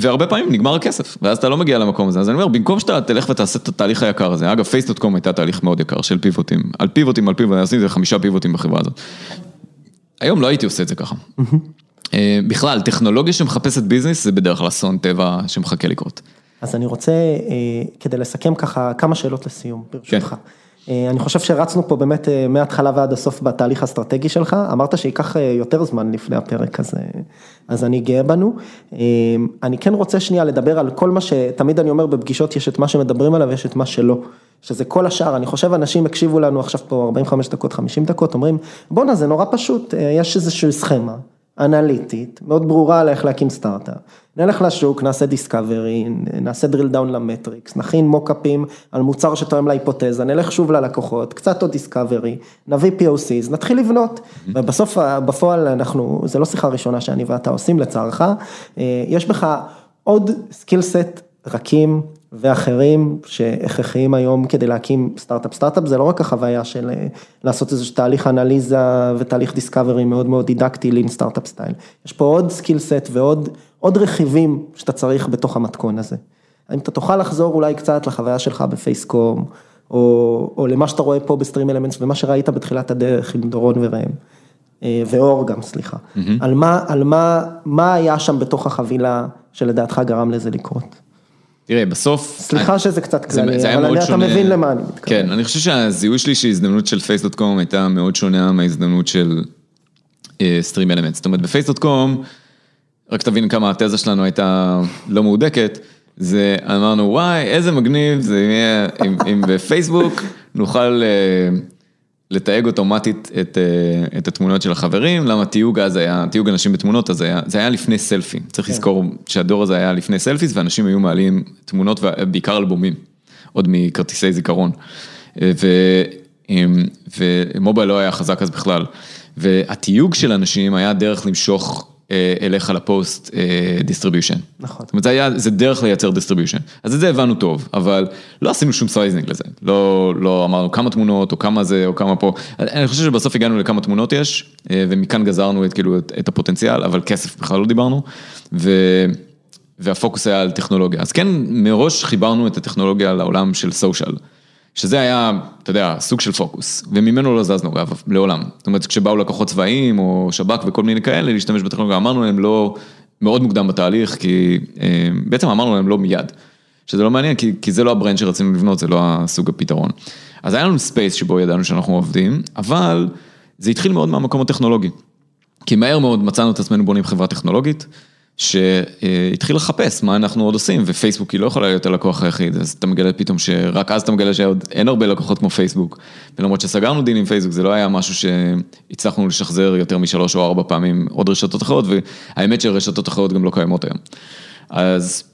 [SPEAKER 2] והרבה פעמים נגמר הכסף, ואז אתה לא מגיע למקום הזה, אז אני אומר, במקום שאתה תלך ותעשה את התהליך היקר הזה, אגב פייס.קום הייתה תהליך מאוד יקר של pivotים, על pivotים, על pivotים, עשיתי חמישה pivotים בחברה הזאת. היום לא הייתי עושה את זה ככה. אה, בכלל, טכנולוגיה שמחפשת ביזנס זה בדרך כלל אסון טבע שמחכה לקרות.
[SPEAKER 1] אז אני רוצה, אה, כדי לסכם ככה, כמה שאלות לסיום, ברשותך. כן. אני חושב שרצנו פה באמת מההתחלה ועד הסוף בתהליך האסטרטגי שלך, אמרת שייקח יותר זמן לפני הפרק, אז, אז אני גאה בנו. אני כן רוצה שנייה לדבר על כל מה שתמיד אני אומר בפגישות, יש את מה שמדברים עליו ויש את מה שלא. שזה כל השאר, אני חושב אנשים הקשיבו לנו עכשיו פה 45 דקות, 50 דקות, אומרים בואנה זה נורא פשוט, יש איזושהי סכמה. אנליטית, מאוד ברורה על איך להקים סטארט-אפ. נלך לשוק, נעשה discovery, נעשה drill down ל metrics, נכין mockups על מוצר שתואם להיפותזה, נלך שוב ללקוחות, קצת עוד discovery, נביא POCs, נתחיל לבנות. ובסוף, בפועל אנחנו, זה לא שיחה ראשונה שאני ואתה עושים לצערך, אה, יש בך עוד skill set רכים, ואחרים שהכרחיים היום כדי להקים סטארט-אפ. סטארט-אפ זה לא רק החוויה של אה, לעשות איזשהו תהליך אנליזה ותהליך discovery מאוד מאוד דידקטי lean startup style. יש פה עוד skill set ועוד עוד רכיבים שאתה צריך בתוך המתכון הזה. האם אתה תוכל לחזור אולי קצת לחוויה שלך בפייס.קום, או, או למה שאתה רואה פה בסטרים אלמנטס ומה שראית בתחילת הדרך עם דורון וראם. אה, ואור גם, סליחה. Mm-hmm. על מה, על מה, מה היה שם בתוך החבילה שלדעתך גרם לזה לקרות?
[SPEAKER 2] תראה, בסוף...
[SPEAKER 1] סליחה אני, שזה קצת כללי, אבל אני, אתה מבין למה אני מתכוון.
[SPEAKER 2] כן, אני חושב שהזיהוי שלי שהזדמנות של פייס.קום הייתה מאוד שונה מההזדמנות של סטרים uh, אלמנט. זאת אומרת, בפייס.קום, רק תבין כמה התזה שלנו הייתה לא מהודקת, זה אמרנו, וואי, איזה מגניב זה יהיה אם, אם בפייסבוק נוכל... Uh, לתייג אוטומטית את אה, את התמונות של החברים, למה תיוג אז היה, תיוג אנשים בתמונות, אז היה, זה היה לפני סלפי, צריך כן. לזכור שהדור הזה היה לפני selfies ואנשים היו מעלים תמונות, בעיקר אלבומים, עוד מכרטיסי זיכרון. אה, ו, ומובייל לא היה חזק אז בכלל, והתיוג של אנשים היה דרך למשוך אה, אליך לפוסט distribution. אה,
[SPEAKER 1] נכון.
[SPEAKER 2] זאת אומרת, זה היה, זה דרך לייצר distribution. אז את זה הבנו טוב, אבל לא עשינו שום sizing לזה. לא, לא אמרנו כמה תמונות, או כמה זה, או כמה פה. אני חושב שבסוף הגענו לכמה תמונות יש, אה, ומכאן גזרנו את, כאילו, את, את הפוטנציאל, אבל כסף בכלל לא דיברנו. ו... והפוקוס היה על טכנולוגיה. אז כן, מראש חיברנו את הטכנולוגיה לעולם של social. שזה היה, אתה יודע, סוג של פוקוס, וממנו לא זזנו אגב, לעולם. זאת אומרת, כשבאו לקוחות צבאיים או שב"כ וכל מיני כאלה להשתמש בטכנולוגיה, אמרנו להם לא, מאוד מוקדם בתהליך, כי אה, בעצם אמרנו להם לא מיד. שזה לא מעניין, כי, כי זה לא ה brand שרצינו לבנות, זה לא הסוג הפתרון. אז היה לנו space שבו ידענו שאנחנו עובדים, אבל זה התחיל מאוד מהמקום הטכנולוגי. כי מהר מאוד מצאנו את עצמנו בונים חברה טכנולוגית. שהתחיל לחפש מה אנחנו עוד עושים, ופייסבוק היא לא יכולה להיות הלקוח היחיד, אז אתה מגלה פתאום שרק אז אתה מגלה שעוד אין הרבה לקוחות כמו פייסבוק, ולמרות שסגרנו דיל עם פייסבוק זה לא היה משהו שהצלחנו לשחזר יותר משלוש או ארבע פעמים עוד רשתות אחרות, והאמת שרשתות אחרות גם לא קיימות היום. אז,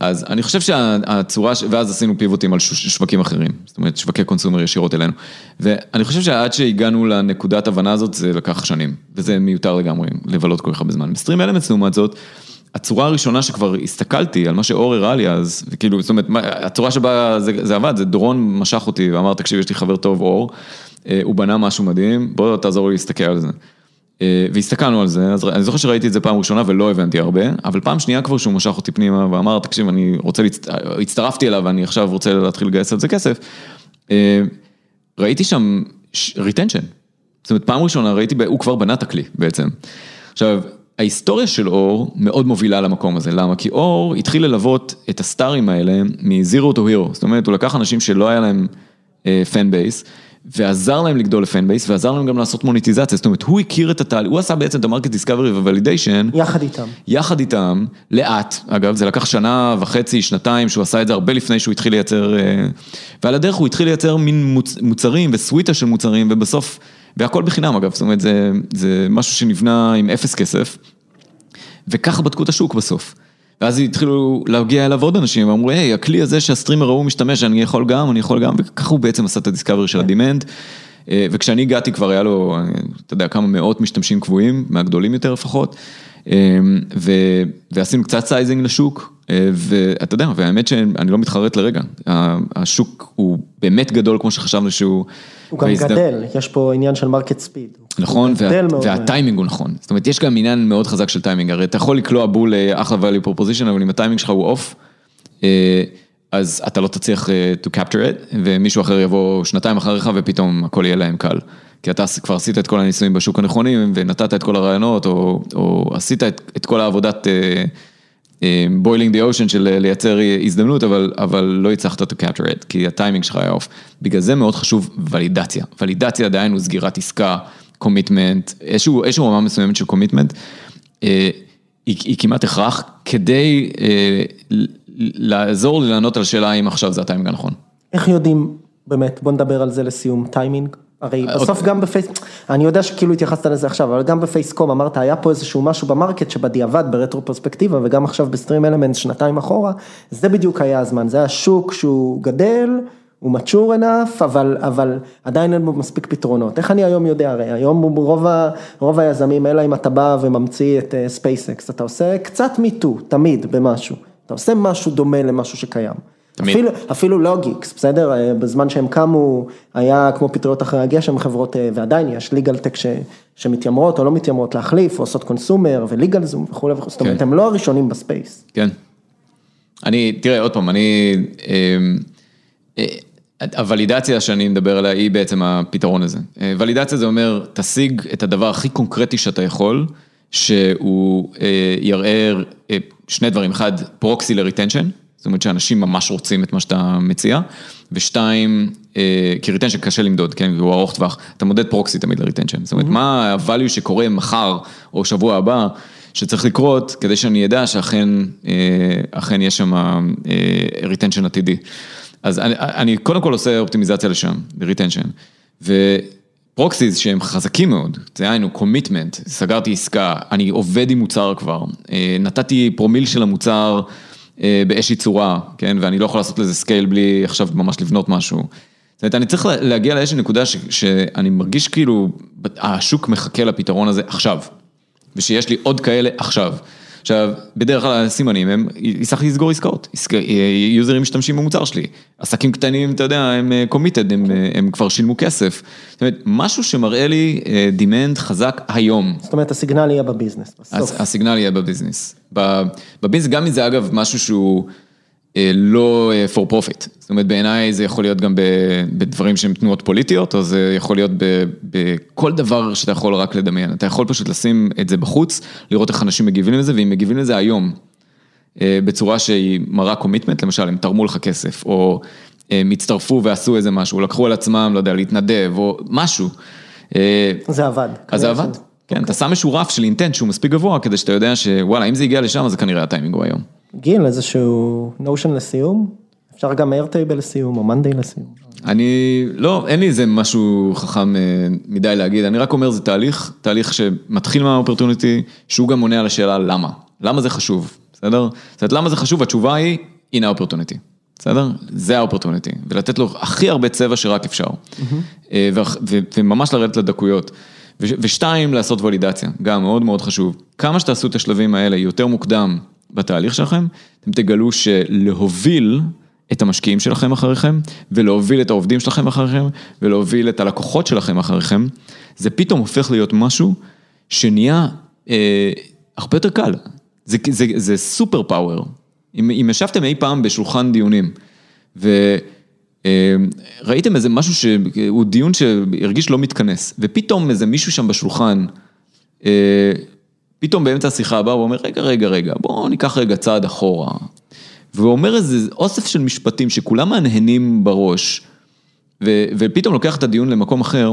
[SPEAKER 2] אז אני חושב שהצורה, ואז עשינו pivotים על שווקים אחרים, זאת אומרת שווקי consumer ישירות אלינו, ואני חושב שעד שהגענו לנקודת הבנה הזאת זה לקח שנים, וזה מיותר לגמרי לבלות כל כך הרבה זמן. בסטרים אלמנטס לעומת זאת, הצורה הראשונה שכבר הסתכלתי על מה שאור הראה לי אז, וכאילו, זאת אומרת, הצורה שבה זה, זה עבד, זה דורון משך אותי ואמר, תקשיב, יש לי חבר טוב, אור, אה, הוא בנה משהו מדהים, בוא תעזור לי להסתכל על זה. אה, והסתכלנו על זה, אז אני זוכר שראיתי את זה פעם ראשונה ולא הבנתי הרבה, אבל פעם שנייה כבר שהוא משך אותי פנימה ואמר, תקשיב, אני רוצה, להצ... הצטרפתי אליו ואני עכשיו רוצה להתחיל לגייס על זה כסף, אה, ראיתי שם retention. זאת אומרת, פעם ראשונה ראיתי, הוא כבר בנה את הכלי בעצם. עכשיו, ההיסטוריה של אור מאוד מובילה למקום הזה, למה? כי אור התחיל ללוות את הסטארים האלה מ-Zero to Hero, זאת אומרת, הוא לקח אנשים שלא היה להם fan base, ועזר להם לגדול ל fan base, ועזר להם גם לעשות מוניטיזציה, זאת אומרת, הוא הכיר את התהליך, הוא עשה בעצם את ה market discovery ו validation,
[SPEAKER 1] יחד איתם.
[SPEAKER 2] יחד איתם, לאט, אגב, זה לקח שנה וחצי, שנתיים, שהוא עשה את זה הרבה לפני שהוא התחיל לייצר, אה, ועל הדרך הוא התחיל לייצר מין מוצ, מוצרים וסוויטה של מוצרים, ובסוף, והכל בחינם אגב, זאת אומרת, זה, זה משהו שנבנה עם אפס כסף, וככה בדקו את השוק בסוף. ואז התחילו להגיע אליו עוד אנשים, ואמרו, היי, הכלי הזה שהסטרימר ההוא משתמש, אני יכול גם, אני יכול גם, וככה הוא בעצם עשה את ה discovery של ה demand. אה, וכשאני הגעתי כבר היה לו, אה, אתה יודע, כמה מאות משתמשים קבועים, מהגדולים יותר לפחות, ועשינו קצת sizing לשוק, אה, ואתה יודע, והאמת שאני לא מתחרט לרגע, השוק הוא באמת גדול כמו שחשבנו שהוא.
[SPEAKER 1] הוא גם
[SPEAKER 2] וההזד-
[SPEAKER 1] גדל, יש פה עניין של market speed.
[SPEAKER 2] נכון, וה. והטיימינג הוא נכון. זאת אומרת, יש גם עניין מאוד חזק של טיימינג, הרי אתה יכול לקלוע בול אה, אחלה value proposition, אבל אם הטיימינג שלך הוא off, אה, אז אתה לא תצליח אה, to capture it, ומישהו אחר יבוא שנתיים אחריך ופתאום הכל יהיה להם קל. כי אתה כבר עשית את כל הניסויים בשוק הנכונים, ונתת את כל הרעיונות, או, או עשית את, את כל העבודת boiling the ocean של אה, לייצר הזדמנות, אבל, אבל לא הצלחת to capture it, כי הטיימינג שלך היה off. בגלל זה מאוד חשוב ולידציה. ולידציה הוא סגירת עסקה, commitment, איזשהו, איזשהו רמה מסוימת של commitment, היא, היא כמעט הכרח כדי אה, לעזור לי לענות על השאלה האם עכשיו זה הטיימינג הנכון.
[SPEAKER 1] איך יודעים, באמת, בוא נדבר על זה לסיום, טיימינג? הרי
[SPEAKER 2] אה,
[SPEAKER 1] בסוף
[SPEAKER 2] אוקיי.
[SPEAKER 1] גם בפייס, אני יודע שכאילו התייחסת לזה עכשיו, אבל גם ב Face.com אמרת, היה פה איזשהו משהו ב market שבדיעבד, ברטרו פרספקטיבה, וגם עכשיו ב StreamElements שנתיים אחורה, זה בדיוק היה הזמן, זה היה שוק שהוא גדל, הוא mature enough, אבל, אבל עדיין אין בו מספיק פתרונות. איך אני היום יודע, הרי היום רוב, ה, רוב היזמים, אלא אם אתה בא וממציא את SpaceX, אתה עושה קצת me too, תמיד, במשהו. אתה עושה משהו דומה למשהו שקיים. אפילו, אפילו LawGeex, בסדר? אה, בזמן שהם קמו, היה כמו פטריות אחרי הגשם, חברות, אה, ועדיין יש legal tech ש, שמתיימרות או לא מתיימרות להחליף, או עושות consumer ו LegalZoom וכולי וכולי, זאת אומרת,
[SPEAKER 2] כן.
[SPEAKER 1] הם לא הראשונים ב space.
[SPEAKER 2] כן. אני, תראה, עוד פעם, אני, אמ, אה, הוולידציה שאני מדבר עליה היא בעצם הפתרון הזה. ולידציה זה אומר, תשיג את הדבר הכי קונקרטי שאתה יכול, שהוא אה, יראה אה, שני דברים, אחד, proxy ל retention, זאת אומרת שאנשים ממש רוצים את מה שאתה מציע, ושתיים, אה, כי retention קשה למדוד, כן, הוא ארוך טווח, אתה מודד proxy תמיד ל retention, זאת אומרת, מה ה-value שקורה מחר או שבוע הבא, שצריך לקרות כדי שאני אדע שאכן אה, אכן יש שם retention עתידי. אז אני, אני קודם כל עושה אופטימיזציה לשם, retention. ו proxies שהם חזקים מאוד, זה היינו commitment, סגרתי עסקה, אני עובד עם מוצר כבר, אה, נתתי פרומיל של המוצר אה, באיזושהי צורה, כן, ואני לא יכול לעשות לזה scale בלי עכשיו ממש לבנות משהו. זאת אומרת, אני צריך להגיע לאיזושהי נקודה ש, שאני מרגיש כאילו השוק מחכה לפתרון הזה עכשיו. ושיש לי עוד כאלה עכשיו. עכשיו, בדרך כלל הסימנים הם, הצלחתי לסגור עסקאות, עסק- יוזרים משתמשים במוצר שלי, עסקים קטנים, אתה יודע, הם committed, הם, הם כבר שילמו כסף. זאת אומרת, משהו שמראה לי demand חזק היום.
[SPEAKER 1] זאת אומרת, ה signal יהיה ב business, בסוף.
[SPEAKER 2] ה signal יהיה ב business. ב business, גם אם זה אגב משהו שהוא אה, לא אה, for profit. זאת אומרת, בעיניי זה יכול להיות גם בדברים שהם תנועות פוליטיות, או זה יכול להיות בכל דבר שאתה יכול רק לדמיין. אתה יכול פשוט לשים את זה בחוץ, לראות איך אנשים מגיבים לזה, ואם מגיבים לזה היום, אה, בצורה שהיא מראה קומיטמנט, למשל, הם תרמו לך כסף, או הם הצטרפו ועשו איזה משהו, לקחו על עצמם, לא יודע, להתנדב, או משהו. אה,
[SPEAKER 1] זה עבד.
[SPEAKER 2] אז זה
[SPEAKER 1] כנראה
[SPEAKER 2] עבד,
[SPEAKER 1] שזה-
[SPEAKER 2] כן, אתה שם איזשהו רף של אינטנט שהוא מספיק גבוה, כדי שאתה יודע שוואלה, אם זה הגיע לשם, אז זה כנראה הטיימינג הוא היום.
[SPEAKER 1] גיל, איזשהו נושן לסיום? אפשר גם איירטייבל לסיום, או מנדי לסיום.
[SPEAKER 2] אני, לא, אין לי איזה משהו חכם אה, מדי להגיד, אני רק אומר זה תהליך, תהליך שמתחיל מהאופרטוניטי, שהוא גם עונה על השאלה למה, למה זה חשוב, בסדר? זאת אומרת, למה זה חשוב? התשובה היא, הנה האופרטוניטי, בסדר? זה האופרטוניטי, ולתת לו הכי הרבה צבע שרק אפשר, אה, וממש לרדת לדקויות. ושתיים, לעשות ולידציה, גם מאוד מאוד חשוב. כמה שתעשו את השלבים האלה יותר מוקדם בתהליך שלכם, אתם תגלו שלהוביל את המשקיעים שלכם אחריכם, ולהוביל את העובדים שלכם אחריכם, ולהוביל את הלקוחות שלכם אחריכם, זה פתאום הופך להיות משהו שנהיה אה, הרבה יותר קל. זה, זה, זה סופר פאוור. אם, אם ישבתם אי פעם בשולחן דיונים, וראיתם איזה משהו שהוא דיון שהרגיש לא מתכנס, ופתאום איזה מישהו שם בשולחן, אה, פתאום באמצע השיחה הבאה הוא אומר, רגע, רגע, רגע, בואו ניקח רגע צעד אחורה. והוא אומר איזה אוסף של משפטים שכולם מהנהנים בראש, ו, ופתאום לוקח את הדיון למקום אחר,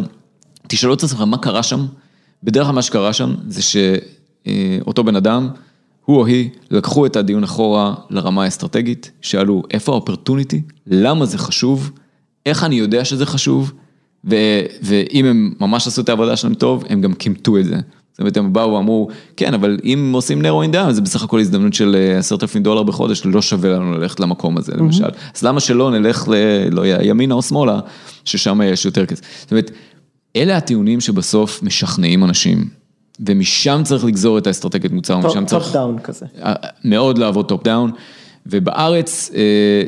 [SPEAKER 2] תשאלו את עצמכם מה קרה שם, בדרך כלל מה שקרה שם זה שאותו בן אדם, הוא או היא, לקחו את הדיון אחורה לרמה האסטרטגית, שאלו איפה האופרטוניטי, למה זה חשוב, איך אני יודע שזה חשוב, ו, ואם הם ממש עשו את העבודה שלהם טוב, הם גם כימתו את זה. זאת אומרת, הם באו ואמרו, כן, אבל אם עושים narrowing down, זה בסך הכל הזדמנות של עשרת אלפים דולר בחודש, לא שווה לנו ללכת למקום הזה, למשל. אז למה שלא נלך ל... לא יודע, ימינה או שמאלה, ששם יש יותר כסף. זאת אומרת, אלה הטיעונים שבסוף משכנעים אנשים, ומשם צריך לגזור את האסטרטגיית מוצר, ומשם צריך...
[SPEAKER 1] top down כזה.
[SPEAKER 2] מאוד לעבוד top down, ובארץ, אה,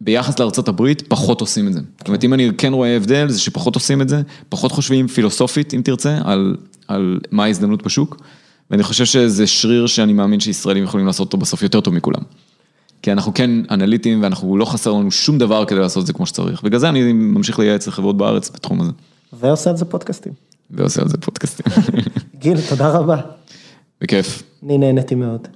[SPEAKER 2] ביחס לארה"ב, פחות עושים את זה. זאת אומרת, אם אני כן רואה הבדל, זה שפחות עושים את זה, פחות חושבים פילוסופית, אם תרצה, על, על מה ההזדמנות בשוק, ואני חושב שזה שריר שאני מאמין שישראלים יכולים לעשות אותו בסוף יותר טוב מכולם. כי אנחנו כן אנליטים, ואנחנו לא חסר לנו שום דבר כדי לעשות את זה כמו שצריך. בגלל זה אני ממשיך לייעץ לחברות בארץ בתחום הזה.
[SPEAKER 1] ועושה על זה פודקאסטים.
[SPEAKER 2] ועושה על זה פודקאסטים. <laughs>
[SPEAKER 1] גיל, תודה רבה.
[SPEAKER 2] בכיף.
[SPEAKER 1] אני נהניתי מאוד.